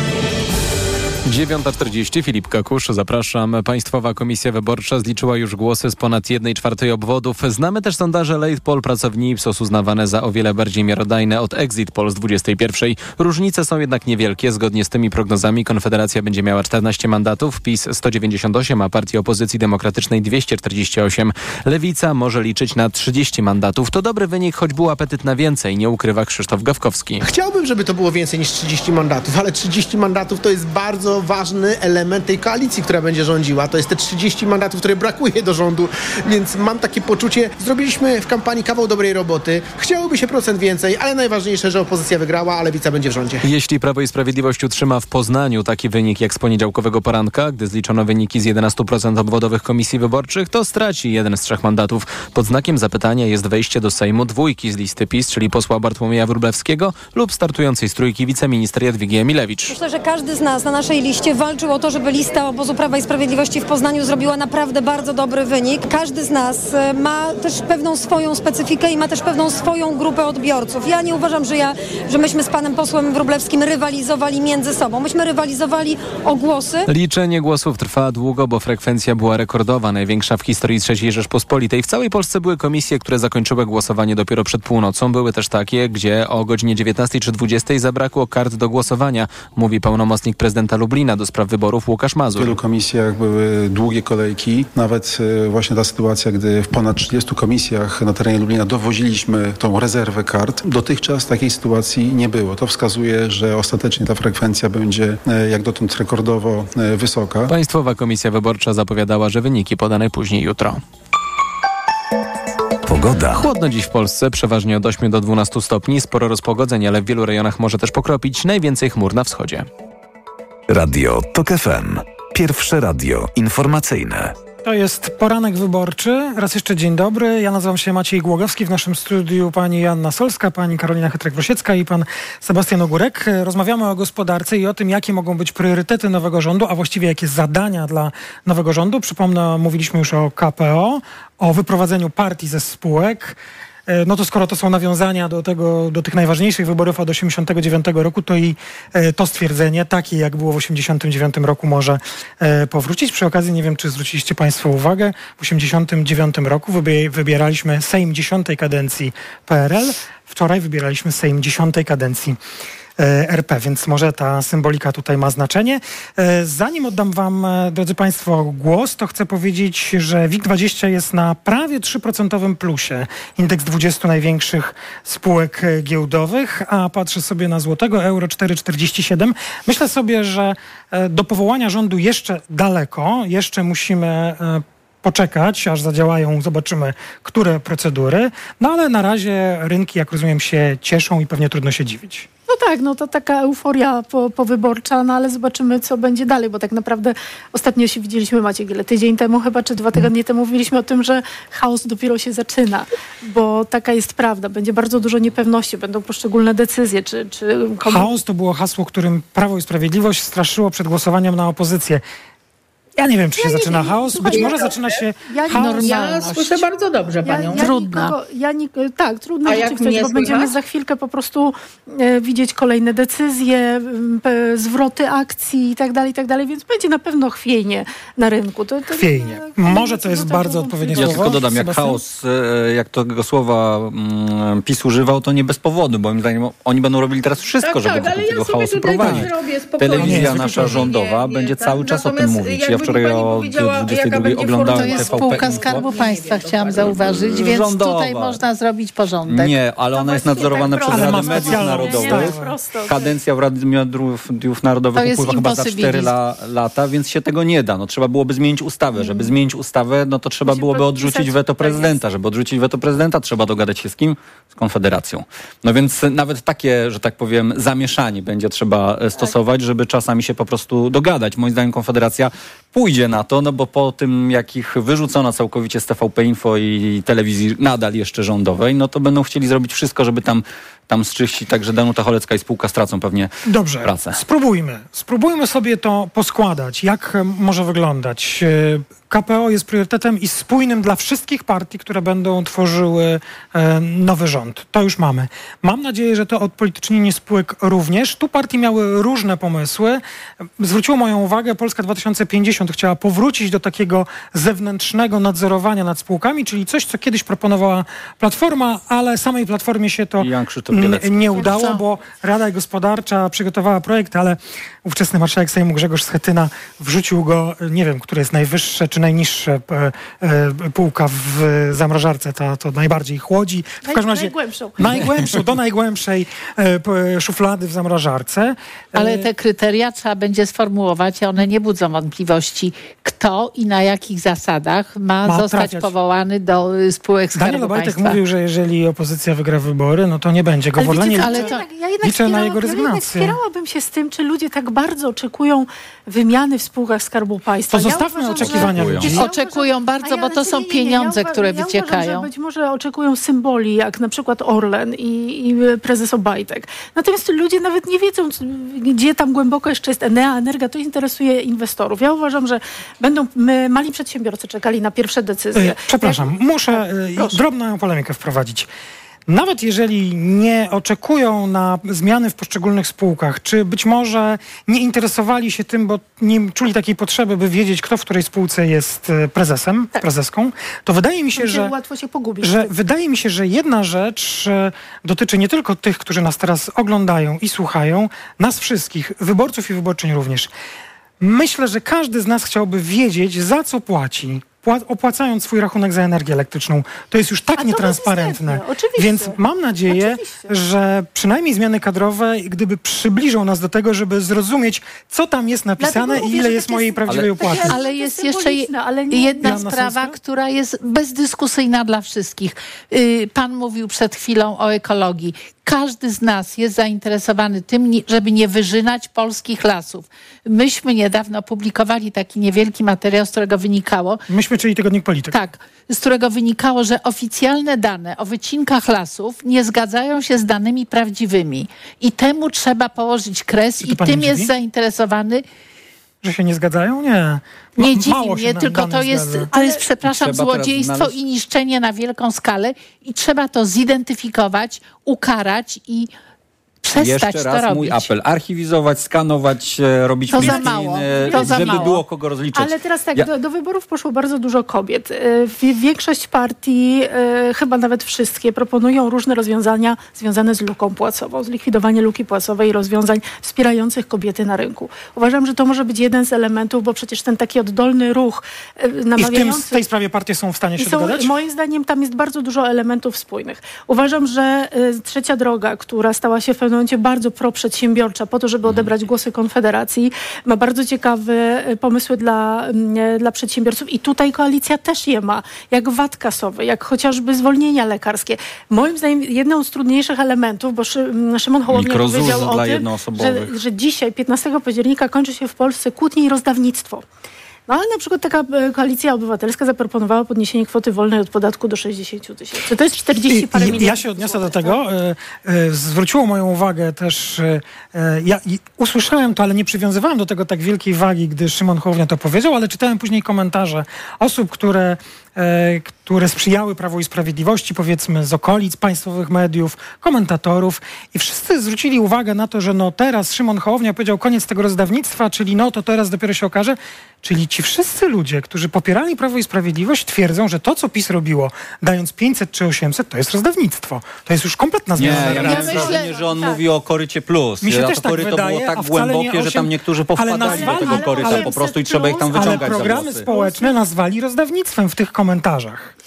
9.40, Filip Kakusz, zapraszam. Państwowa Komisja Wyborcza zliczyła już głosy z ponad 1 czwartej obwodów. Znamy też sondaże Late Poll pracowni Ipsos uznawane za o wiele bardziej miarodajne od Exit Poll z 21. Różnice są jednak niewielkie. Zgodnie z tymi prognozami Konfederacja będzie miała 14 mandatów, PiS 198, a Partii Opozycji Demokratycznej 248. Lewica może liczyć na 30 mandatów. To dobry wynik, choć był apetyt na więcej, nie ukrywa Krzysztof Gawkowski. Chciałbym, żeby to było więcej niż 30 mandatów, ale 30 mandatów to jest bardzo ważny element tej koalicji, która będzie rządziła. To jest te 30 mandatów, które brakuje do rządu, więc mam takie poczucie, zrobiliśmy w kampanii kawał dobrej roboty. Chciałoby się procent więcej, ale najważniejsze, że opozycja wygrała, a lewica będzie w rządzie. Jeśli Prawo i Sprawiedliwość utrzyma w Poznaniu taki wynik jak z poniedziałkowego poranka, gdy zliczono wyniki z 11% obwodowych komisji wyborczych, to straci jeden z trzech mandatów. Pod znakiem zapytania jest wejście do Sejmu dwójki z listy PiS, czyli posła Bartłomieja Wróblewskiego lub startującej z trójki wiceminister Jadwigi Emilewicz. Myślę, że każdy z nas na naszej liście walczył o to, żeby lista obozu Prawa i Sprawiedliwości w Poznaniu zrobiła naprawdę bardzo dobry wynik. Każdy z nas e, ma też pewną swoją specyfikę i ma też pewną swoją grupę odbiorców. Ja nie uważam, że, ja, że myśmy z panem posłem Wróblewskim rywalizowali między sobą. Myśmy rywalizowali o głosy. Liczenie głosów trwa długo, bo frekwencja była rekordowa, największa w historii III Rzeczpospolitej. W całej Polsce były komisje, które zakończyły głosowanie dopiero przed północą. Były też takie, gdzie o godzinie 19 czy 20 zabrakło kart do głosowania, mówi pełnomocnik prezydenta Lublina do spraw wyborów Łukasz W Mazur. wielu komisjach były długie kolejki. Nawet e, właśnie ta sytuacja, gdy w ponad 30 komisjach na terenie Lublina dowoziliśmy tą rezerwę kart. Dotychczas takiej sytuacji nie było. To wskazuje, że ostatecznie ta frekwencja będzie e, jak dotąd rekordowo e, wysoka. Państwowa Komisja Wyborcza zapowiadała, że wyniki podane najpóźniej jutro. Pogoda. Chłodno dziś w Polsce, przeważnie od 8 do 12 stopni, sporo rozpogodzeń, ale w wielu rejonach może też pokropić, najwięcej chmur na wschodzie. Radio TOK FM. Pierwsze radio informacyjne. To jest poranek wyborczy. Raz jeszcze dzień dobry. Ja nazywam się Maciej Głogowski. W naszym studiu pani Janna Solska, pani Karolina Chytrek-Wrosiecka i pan Sebastian Ogórek. Rozmawiamy o gospodarce i o tym, jakie mogą być priorytety nowego rządu, a właściwie jakie zadania dla nowego rządu. Przypomnę, mówiliśmy już o KPO, o wyprowadzeniu partii ze spółek. E, No to skoro to są nawiązania do, tego, do tych najważniejszych wyborów od 89 roku, to i e, to stwierdzenie, takie jak było w 89 roku, może e, powrócić. Przy okazji nie wiem, czy zwróciliście Państwo uwagę, w 89 roku wybie- wybieraliśmy Sejm 10 kadencji PRL, wczoraj wybieraliśmy Sejm 10 kadencji RP, więc może ta symbolika tutaj ma znaczenie. E, Zanim oddam Wam, e, drodzy Państwo, głos, to chcę powiedzieć, że WIG20 jest na prawie 3% plusie. Indeks 20 największych spółek e, giełdowych, a patrzę sobie na złotego, euro 4,47. Myślę sobie, że e, do powołania rządu jeszcze daleko, jeszcze musimy e, poczekać, aż zadziałają, zobaczymy, które procedury. No ale na razie rynki, jak rozumiem, się cieszą i pewnie trudno się dziwić. No tak, no to taka euforia po, powyborcza, no ale zobaczymy, co będzie dalej, bo tak naprawdę ostatnio się widzieliśmy, Maciek, ile tydzień temu chyba, czy dwa tygodnie temu mówiliśmy o tym, że chaos dopiero się zaczyna, bo taka jest prawda. Będzie bardzo dużo niepewności, będą poszczególne decyzje, czy... czy komu... Chaos to było hasło, którym Prawo i Sprawiedliwość straszyło przed głosowaniem na opozycję. Ja nie wiem, czy się Ja nie zaczyna wiem. chaos. Być Słuchaj, może ja- zaczyna się ja- chaos. Ja słyszę bardzo dobrze Ja, panią. ja Nikogo, ja nik- tak, trudno A rzeczywistość, bo będziemy za chwilkę po prostu e, widzieć kolejne decyzje, p- zwroty akcji i tak dalej, i tak dalej, więc będzie na pewno chwiejnie na rynku. To, to, Chwiejnie. Może to jest bardzo odpowiednie Ja słowo. tylko dodam, jak Sebastian? chaos, e, jak tego słowa mm, PiS używał, to nie bez powodu, bo moim zdaniem oni będą robili teraz wszystko, Tak, żeby tak, ja tego chaosu prowadzić. Telewizja nasza rządowa będzie tak. cały czas o tym mówić. Wczoraj o powiedziała, jaka 22 będzie oglądałem To jest spółka. Skarbu Państwa, chciałam zauważyć, więc Rządowa. tutaj można zrobić porządek. Nie, ale ona jest nadzorowana tak przez. Radę Mediów Narodowych. tak. Kadencja w Radzie Mediów Narodowych To jest upływa chyba za imposybilizm. 4 la, lata, więc się tego nie da. No, trzeba byłoby zmienić ustawę. Żeby zmienić ustawę, no to trzeba byłoby odrzucić weto prezydenta. Żeby odrzucić weto prezydenta, trzeba dogadać się z kim? Z Konfederacją. No więc nawet takie, że tak powiem, zamieszanie będzie trzeba e, stosować, żeby czasami się po prostu dogadać. Moim zdaniem Konfederacja pójdzie na to, no bo po tym, jak ich wyrzucono całkowicie z TVP Info i telewizji nadal jeszcze rządowej, no to będą chcieli zrobić wszystko, żeby tam, tam zczyścić. Także Danuta Cholecka i spółka stracą pewnie Dobrze, pracę. spróbujmy. Spróbujmy sobie to poskładać. Jak e, może wyglądać? E, KPO jest priorytetem i spójnym dla wszystkich partii, które będą tworzyły e, nowy rząd. To już mamy. Mam nadzieję, że to odpolitycznienie spółek również. Tu partie miały różne pomysły. Zwróciło moją uwagę, Polska 2050 chciała powrócić do takiego zewnętrznego nadzorowania nad spółkami, czyli coś, co kiedyś proponowała Platforma, ale samej Platformie się to Bielecki. nie udało, bo Rada Gospodarcza przygotowała projekt, ale ówczesny marszałek Sejmu Grzegorz Schetyna wrzucił go, nie wiem, które jest najwyższe czy najniższe e, e, półka w zamrażarce, to, to najbardziej chłodzi. W każdym razie najgłębszą. najgłębszą, do najgłębszej e, szuflady w zamrażarce. Ale te kryteria trzeba będzie sformułować, a one nie budzą wątpliwości, kto i na jakich zasadach ma, Ma zostać trafiać. powołany do y, spółek Skarbu Daniel Obajtek Państwa. mówił, że jeżeli opozycja wygra wybory, no to nie będzie go Ale w Orlenie. wiecie, co, Liczę- ja jednak, ja jednak liczę na jego Ja jednak rezygnację. wspierałabym się z tym, czy ludzie tak bardzo oczekują wymiany w spółkach Skarbu Państwa. To zostawmy oczekiwania że, ludzi. Ja Oczekują bardzo, bo to są pieniądze, które ja Uważam, wyciekają. że być może oczekują symboli, jak na przykład Orlen i, i prezes Obajtek. Natomiast ludzie nawet nie wiedzą, gdzie tam głęboko jeszcze jest Enea, Energa. To interesuje inwestorów. Ja uważam, że będą my, mali przedsiębiorcy czekali na pierwsze decyzje. Przepraszam, muszę e, drobną polemikę wprowadzić. Nawet jeżeli nie oczekują na zmiany w poszczególnych spółkach, czy być może nie interesowali się tym, bo nie czuli takiej potrzeby, by wiedzieć, kto w której spółce jest e, prezesem, prezeską, to wydaje mi się, że łatwo się pogubić. że wydaje mi się, że jedna rzecz e, dotyczy nie tylko tych, którzy nas teraz oglądają i słuchają, nas wszystkich, wyborców i wyborczyń również. Myślę, że każdy z nas chciałby wiedzieć, za co płaci. Pła- opłacając swój rachunek za energię elektryczną. To jest już tak nietransparentne. oczywiście. Więc mam nadzieję, że przynajmniej zmiany kadrowe, gdyby przybliżą nas do tego, żeby zrozumieć, co tam jest napisane i ile jest mojej prawdziwej ale- opłaty. Ale jest jeszcze jedna sprawa, która jest bezdyskusyjna dla wszystkich. Y, Pan mówił przed chwilą o ekologii. Każdy z nas jest zainteresowany tym, żeby nie wyżynać polskich lasów. Myśmy niedawno publikowali taki niewielki materiał, z którego wynikało, Myśmy, czyli Tygodnik Polityk. tak, z którego wynikało, że oficjalne dane o wycinkach lasów nie zgadzają się z danymi prawdziwymi. I temu trzeba położyć kres i, pani tym jest zainteresowany Że się nie zgadzają? Nie. Ma- nie dziwi mnie, tylko to jest, zgadza. to jest, przepraszam, I złodziejstwo znaleźć- i niszczenie na wielką skalę i trzeba to zidentyfikować, ukarać i przestać Jeszcze to raz robić. mój apel. Archiwizować, skanować, e, robić To za mało. e, To za żeby mało. było kogo rozliczać. Ale teraz tak, Ja- do, do wyborów poszło bardzo dużo kobiet. E, wi- Większość partii, chyba nawet wszystkie, proponują różne rozwiązania związane z luką płacową, zlikwidowanie luki płacowej i rozwiązań wspierających kobiety na rynku. Uważam, że to może być jeden z elementów, bo przecież ten taki oddolny ruch e, I w tym, namawiający... w tej sprawie partie są w stanie się są, dogadać? moim zdaniem tam jest bardzo dużo elementów spójnych. Uważam, że trzecia droga, która stała się w pewnym momencie bardzo proprzedsiębiorcza po to, żeby odebrać głosy Konfederacji, ma bardzo ciekawe y, pomysły dla, mm, dla przedsiębiorców i tutaj koalicja też je ma, jak VAT kasowy, jak chociażby zwolnienia lekarskie. Moim zdaniem jedną z trudniejszych elementów, bo Szy, mm, Szymon Hołownia powiedział o tym, że, że dzisiaj, 15 października, kończy się w Polsce kłótnie i rozdawnictwo. No ale na przykład taka e, koalicja obywatelska zaproponowała podniesienie kwoty wolnej od podatku do 60 tysięcy. To jest 40 parę milionów. Ja się odniosę do tego. E, e, Zwróciło moją uwagę też, ja usłyszałem to, ale nie przywiązywałem do tego tak wielkiej wagi, gdy Szymon Hołownia to powiedział, ale czytałem później komentarze osób, które, które sprzyjały Prawu i Sprawiedliwości, powiedzmy z okolic państwowych mediów, komentatorów i wszyscy zwrócili uwagę na to, że no teraz Szymon Hołownia powiedział koniec tego rozdawnictwa, czyli no to teraz dopiero się okaże. Czyli ci wszyscy ludzie, którzy popierali Prawo i Sprawiedliwość twierdzą, że to, co PiS robiło, dając 500 czy 800, to jest rozdawnictwo. To jest już kompletna Nie, zmiana. ja miałem wrażenie, że on tak. mówi o korycie plus. Mi się a też to tak wydaje, było a tak wcale nie głębokie, że 8 tam niektórzy powpadali do nazwali- tego ale koryta po prostu i trzeba ich tam Ale wyciągać za programy społeczne nazwali rozdawnictwem w tych komentarzach.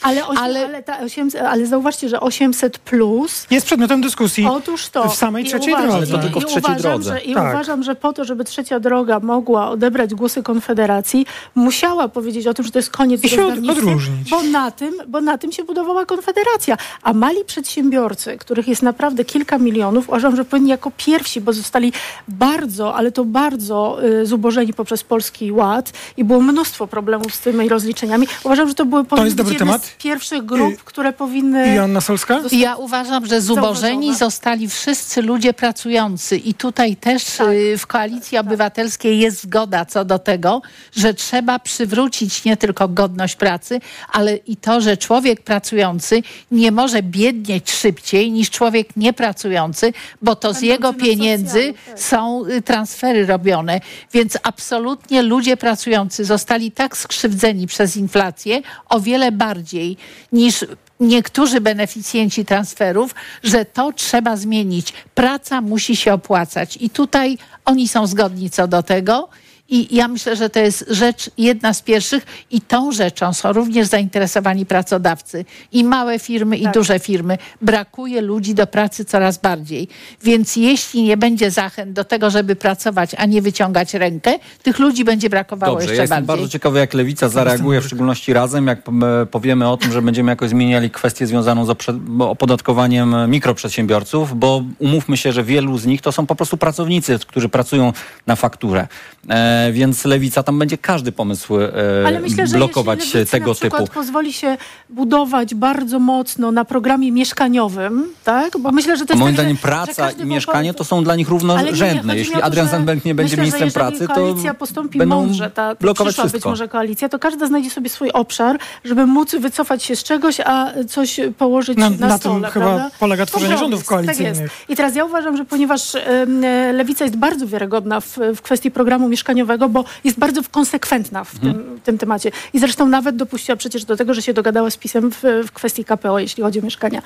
Ale, osiem, ale... ta 800, ale zauważcie, że 800 plus Jest przedmiotem dyskusji Otóż to. w samej trzeciej uważam, drodze. Ale to tylko w i trzeciej uważam, drodze. Że, I Tak. uważam, że po to, żeby trzecia droga mogła odebrać głosy Konfederacji, musiała powiedzieć o tym, że to jest koniec I się odróżnić. Bo na, tym, bo na tym się budowała Konfederacja. A mali przedsiębiorcy, których jest naprawdę kilka milionów, uważam, że powinni jako pierwsi, bo zostali bardzo, ale to bardzo y, zubożeni poprzez Polski Ład i było mnóstwo problemów z tymi rozliczeniami. Uważam, że to były powinny jest być dobry temat. z pierwszych grup, które powinny... I Joanna Solska? Ja uważam, że zubożeni zostali wszyscy ludzie pracujący i tutaj też Tak. y, w Koalicji Obywatelskiej jest zgoda co do tego, że trzeba przywrócić nie tylko godność pracy, ale i to, że człowiek pracujący nie może biednieć szybciej niż człowiek niepracujący, bo to z jego pieniędzy są y, transfery robione. Więc absolutnie ludzie pracujący zostali tak skrzywdzeni przez inflację o wiele bardziej niż niektórzy beneficjenci transferów, że to trzeba zmienić. Praca musi się opłacać i tutaj oni są zgodni co do tego. I ja myślę, że to jest rzecz jedna z pierwszych i tą rzeczą są również zainteresowani pracodawcy i małe firmy i duże firmy. Brakuje ludzi do pracy coraz bardziej. Więc jeśli nie będzie zachęt do tego, żeby pracować, a nie wyciągać rękę, tych ludzi będzie brakowało Dobrze, jeszcze ja jestem bardziej. bardzo ciekawy, jak Lewica zareaguje, w szczególności razem, jak m, powiemy o tym, że będziemy jakoś zmieniali kwestię związaną z opodatkowaniem mikroprzedsiębiorców, bo umówmy się, że wielu z nich to są po prostu pracownicy, którzy pracują na fakturę. E, więc Lewica tam będzie każdy pomysł e, Ale myślę, że blokować jeśli tego na przykład typu. pozwoli się budować bardzo mocno na programie mieszkaniowym, tak? Bo myślę, że to jest Moim tak, zdaniem praca i mieszkanie to są dla nich równorzędne. Jeśli to, Adrian Zandberg nie będzie myślę, ministrem że pracy, to koalicja postąpi będą mądrze, ta blokować przyszła wszystko. być może koalicja, to każda znajdzie sobie swój obszar, żeby móc wycofać się z czegoś, a coś położyć Na- na, na tym stole. chyba prawda? polega tworzenie rządów koalicyjnych. Tak jest. I teraz ja uważam, że ponieważ e, Lewica jest bardzo wiarygodna w, w kwestii programu mieszkaniowego, bo jest bardzo konsekwentna w Mhm. tym, tym temacie. I zresztą nawet dopuściła przecież do tego, że się dogadała z PiSem w, w kwestii KPO, jeśli chodzi o mieszkania.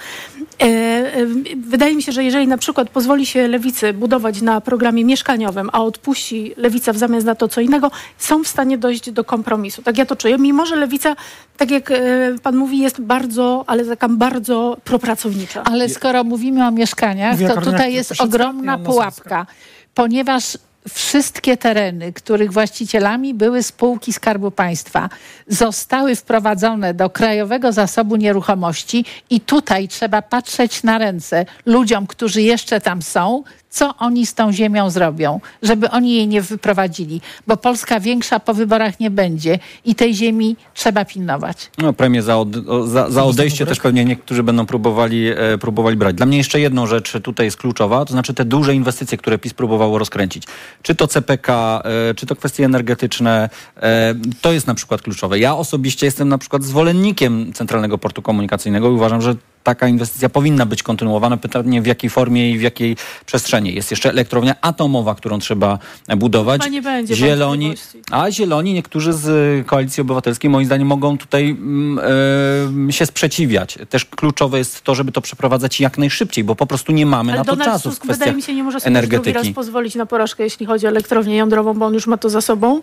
E, e, wydaje mi się, że jeżeli na przykład pozwoli się Lewicy budować na programie mieszkaniowym, a odpuści Lewica w zamian za to co innego, są w stanie dojść do kompromisu. Tak ja to czuję. Mimo, że Lewica, tak jak e, pan mówi, jest bardzo, ale taka bardzo propracownicza. Ale skoro mówimy o mieszkaniach, to tutaj jest ogromna pułapka, ponieważ wszystkie tereny, których właścicielami były spółki Skarbu Państwa, zostały wprowadzone do Krajowego Zasobu Nieruchomości i tutaj trzeba patrzeć na ręce ludziom, którzy jeszcze tam są, co oni z tą ziemią zrobią, żeby oni jej nie wyprowadzili, bo Polska większa po wyborach nie będzie i tej ziemi trzeba pilnować. No, premię za, od, za, za odejście też pewnie niektórzy będą próbowali, e, próbowali brać. Dla mnie jeszcze jedną rzecz tutaj jest kluczowa, to znaczy te duże inwestycje, które PiS próbowało rozkręcić. Czy to CPK, e, czy to kwestie energetyczne, e, to jest na przykład kluczowe. Ja osobiście jestem na przykład zwolennikiem Centralnego Portu Komunikacyjnego i uważam, że taka inwestycja powinna być kontynuowana. Pytanie w jakiej formie i w jakiej przestrzeni. Jest jeszcze elektrownia atomowa, którą trzeba budować. Chyba nie będzie Zieloni, a zieloni, niektórzy z Koalicji Obywatelskiej, moim zdaniem, mogą tutaj em, się sprzeciwiać. Też kluczowe jest to, żeby to przeprowadzać jak najszybciej, bo po prostu nie mamy Ale na to Donald czasu w Tusk wydaje kwestiach mi się nie może sobie drugi raz energetyki. pozwolić na porażkę, jeśli chodzi o elektrownię jądrową, bo on już ma to za sobą.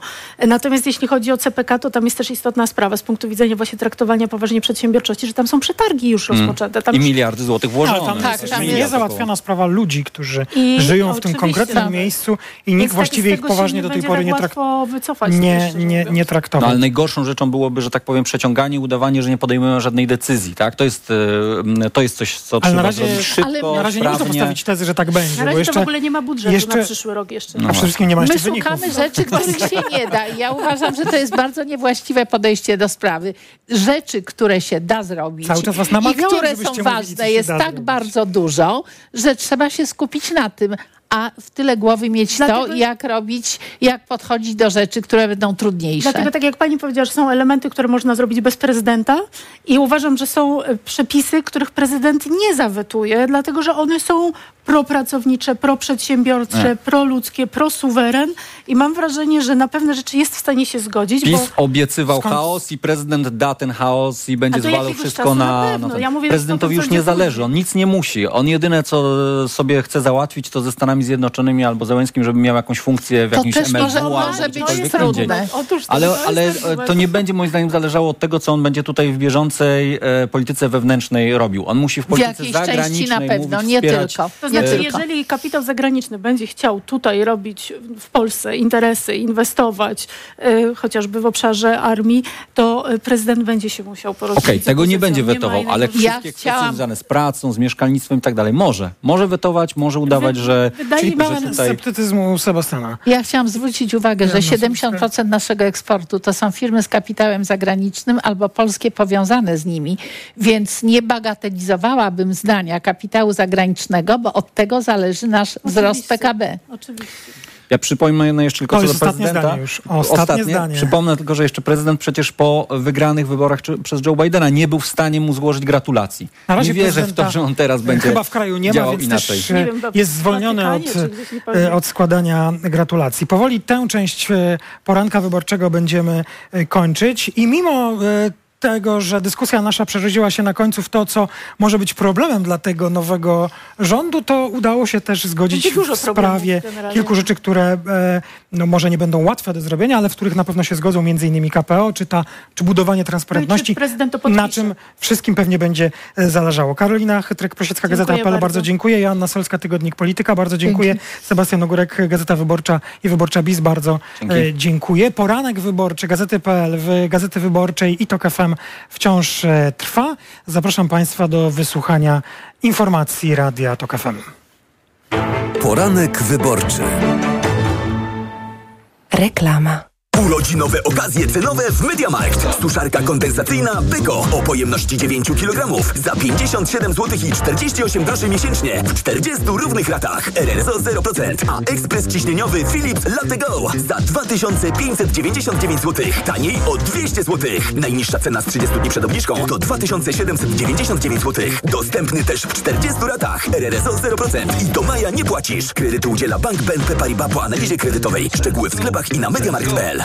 Natomiast jeśli chodzi o CPK, to tam jest też istotna sprawa z punktu widzenia właśnie traktowania poważnie przedsiębiorczości, że tam są przetargi już Mm. rozpoczęte. Tam I miliardy złotych włożone. Ale tam Tak, jest tam nie jest. niezałatwiona sprawa ludzi, którzy I żyją w tym konkretnym Tak. miejscu i Więc nikt tak- właściwie ich poważnie nie do tej pory tak nie, trak- łatwo wycofać. nie, nie, nie No, traktował. ale najgorszą rzeczą byłoby, że tak powiem, przeciąganie, udawanie, że nie podejmujemy żadnej decyzji. Tak? To, jest, e, to jest coś, co Ale trzeba na razie, zrobić szybko, na razie nie można sprawnie. postawić tezy, że tak będzie. Na bo razie jeszcze, to w ogóle nie ma budżetu jeszcze- na przyszły rok jeszcze. a przede wszystkim nie ma My jeszcze wyników. szukamy rzeczy, których się nie da. I ja uważam, że to jest bardzo niewłaściwe podejście do sprawy. Rzeczy, które się da zrobić Cały czas was i namawiałem, które są ważne, jest tak bardzo dużo, że trzeba się skupić na tym. A w tyle głowy mieć to, Dlatego- jak robić, jak podchodzić do rzeczy, które będą trudniejsze. Dlatego, tak jak pani powiedziała, że są elementy, które można zrobić bez prezydenta i uważam, że są e, przepisy, których prezydent nie zawetuje, dlatego że one są propracownicze, proprzedsiębiorcze, Nie. proludzkie, prosuweren i mam wrażenie, że na pewne rzeczy jest w stanie się zgodzić, PiS bo obiecywał Skąd- chaos i prezydent da ten chaos i będzie zwalał wszystko na... na pewno. ten- Ja mówię, Prezydentowi już 100% nie nie zależy, on nic nie musi. On jedyne, co sobie chce załatwić, to ze Stanami Zjednoczonymi albo Zełenskim, żeby miał jakąś funkcję w To jakimś też może- może być trudne. Otóż to, Ale, to ale e, to nie będzie moim zdaniem zależało od tego, co on będzie tutaj w bieżącej e, polityce wewnętrznej robił. On musi w W polityce części zagranicznej na pewno, mówić, nie wspierać, tylko. To znaczy, e, jeżeli kapitał zagraniczny będzie chciał tutaj robić w Polsce interesy, inwestować, y, chociażby w obszarze armii, to y, prezydent będzie się musiał porozumieć. Okej, z tego nie będzie wetował, ale wszystkie kwestie związane z pracą, z mieszkalnictwem i tak dalej może. Może wetować, może udawać, że, że pełen tutaj... sceptycyzmu Sebastiana. Ja chciałam zwrócić uwagę, że 70% naszego eksportu to są firmy z kapitałem zagranicznym albo polskie powiązane z nimi, więc nie bagatelizowałabym zdania kapitału zagranicznego, bo od tego zależy nasz wzrost PKB. Oczywiście. Ja przypomnę jeszcze tylko To co do ostatnie prezydenta. zdanie już. Ostatnie zdanie. Przypomnę tylko, że jeszcze prezydent przecież po wygranych wyborach czy, przez Joe Bidena nie był w stanie mu złożyć gratulacji. Na razie nie wierzę w to, że on teraz będzie Chyba w kraju nie ma, działał więc inaczej. też wiem, jest zwolniony od, e, od składania gratulacji. Powoli tę część e, poranka wyborczego będziemy e, kończyć i mimo tego, że dyskusja nasza przerzuciła się na końcu w to, co może być problemem dla tego nowego rządu, to udało się też zgodzić w sprawie kilku rzeczy, które e, no, może nie będą łatwe do zrobienia, ale w których na pewno się zgodzą między innymi KPO, czy, ta, czy budowanie transparentności, No prezydent to podpisze. na czym wszystkim pewnie będzie e, zależało. Karolina Chytryk-Prosiecka, Gazeta APL, bardzo. bardzo. dziękuję. Joanna Solska, Tygodnik Polityka, bardzo dziękuję. Sebastian Ogórek, Gazeta Wyborcza i Wyborcza BIS, bardzo Dzięki. e, dziękuję. Poranek wyborczy Gazety.pl w Gazety Wyborczej i TOK FM wciąż e, trwa. Zapraszam Państwa do wysłuchania informacji Radia TOK FM. Poranek wyborczy. Reklama. Urodzinowe okazje cenowe w MediaMarkt. Suszarka kondensacyjna Beko o pojemności 9 kg za 57 zł i 48 groszy miesięcznie w 40 równych ratach. RRSO 0%, a ekspres ciśnieniowy Philips Latte Go za 2599 zł. Taniej o 200 zł. Najniższa cena z 30 dni przed obniżką to 2799 zł. Dostępny też w 40 ratach. RRSO 0% i do maja nie płacisz. Kredytu udziela Bank BNP Paribas po analizie kredytowej. Szczegóły w sklepach i na mediamarkt.pl.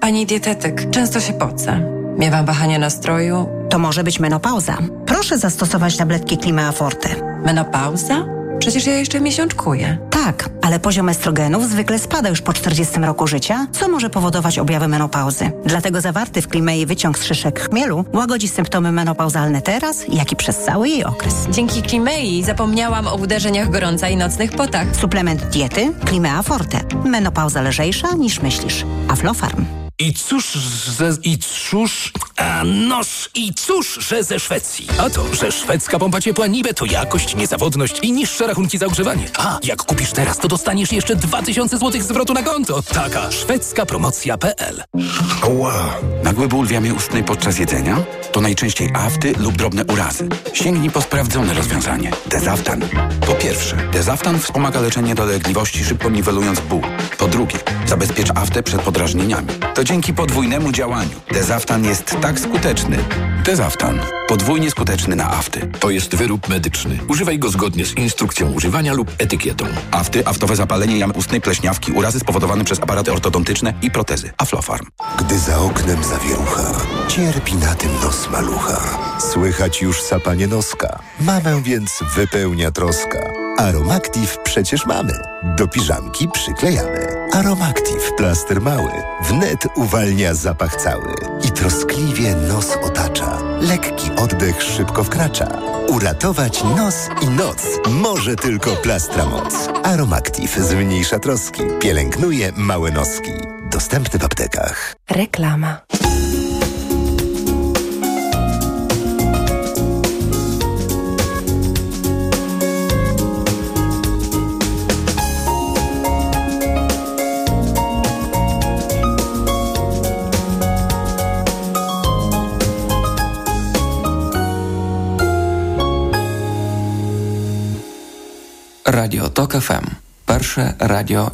Pani dietetyk, często się pocę. Miewam wahania nastroju. To może być menopauza. Proszę zastosować tabletki Klimea Forte. Menopauza? Przecież ja jeszcze miesiączkuję. Tak, ale poziom estrogenów zwykle spada już po 40 roku życia, co może powodować objawy menopauzy. Dlatego zawarty w Klimei wyciąg z szyszek chmielu łagodzi symptomy menopauzalne teraz, jak i przez cały jej okres. Dzięki Klimei zapomniałam o uderzeniach gorąca i nocnych potach. Suplement diety Klimea Forte. Menopauza lżejsza niż myślisz. Aflofarm. I cóż, że, i cóż, a noż, i cóż, że ze Szwecji. A to, że szwedzka pompa ciepła Nibe to jakość, niezawodność i niższe rachunki za ogrzewanie. A, jak kupisz teraz, to dostaniesz jeszcze 2000 zł zwrotu na konto. Taka szwedzka promocja.pl Ła! Nagły ból w jamie ustnej podczas jedzenia? To najczęściej afty lub drobne urazy. Sięgnij po sprawdzone rozwiązanie. Dezaftan. Po pierwsze, Dezaftan wspomaga leczenie dolegliwości, szybko niwelując ból. Po drugie, zabezpiecza aftę przed podrażnieniami. To dzięki podwójnemu działaniu. Dezaftan jest tak skuteczny. Dezaftan. Podwójnie skuteczny na afty. To jest wyrób medyczny. Używaj go zgodnie z instrukcją używania lub etykietą. Afty, aftowe zapalenie jamy ustnej, pleśniawki, urazy spowodowane przez aparaty ortodontyczne i protezy. Aflofarm. Gdy za oknem zawierucha, cierpi na tym nos malucha. Słychać już sapanie noska. Mamę więc wypełnia troska. Aromactive przecież mamy. Do piżamki przyklejamy. Aromactive plaster mały. Wnet uwalnia zapach cały. I troskliwie nos otacza. Lekki oddech szybko wkracza. Uratować nos i noc może tylko plastra moc. Aromactive zmniejsza troski. Pielęgnuje małe noski. Dostępny w aptekach. Reklama. Радіо Ток ФМ. Ем. Перше радіо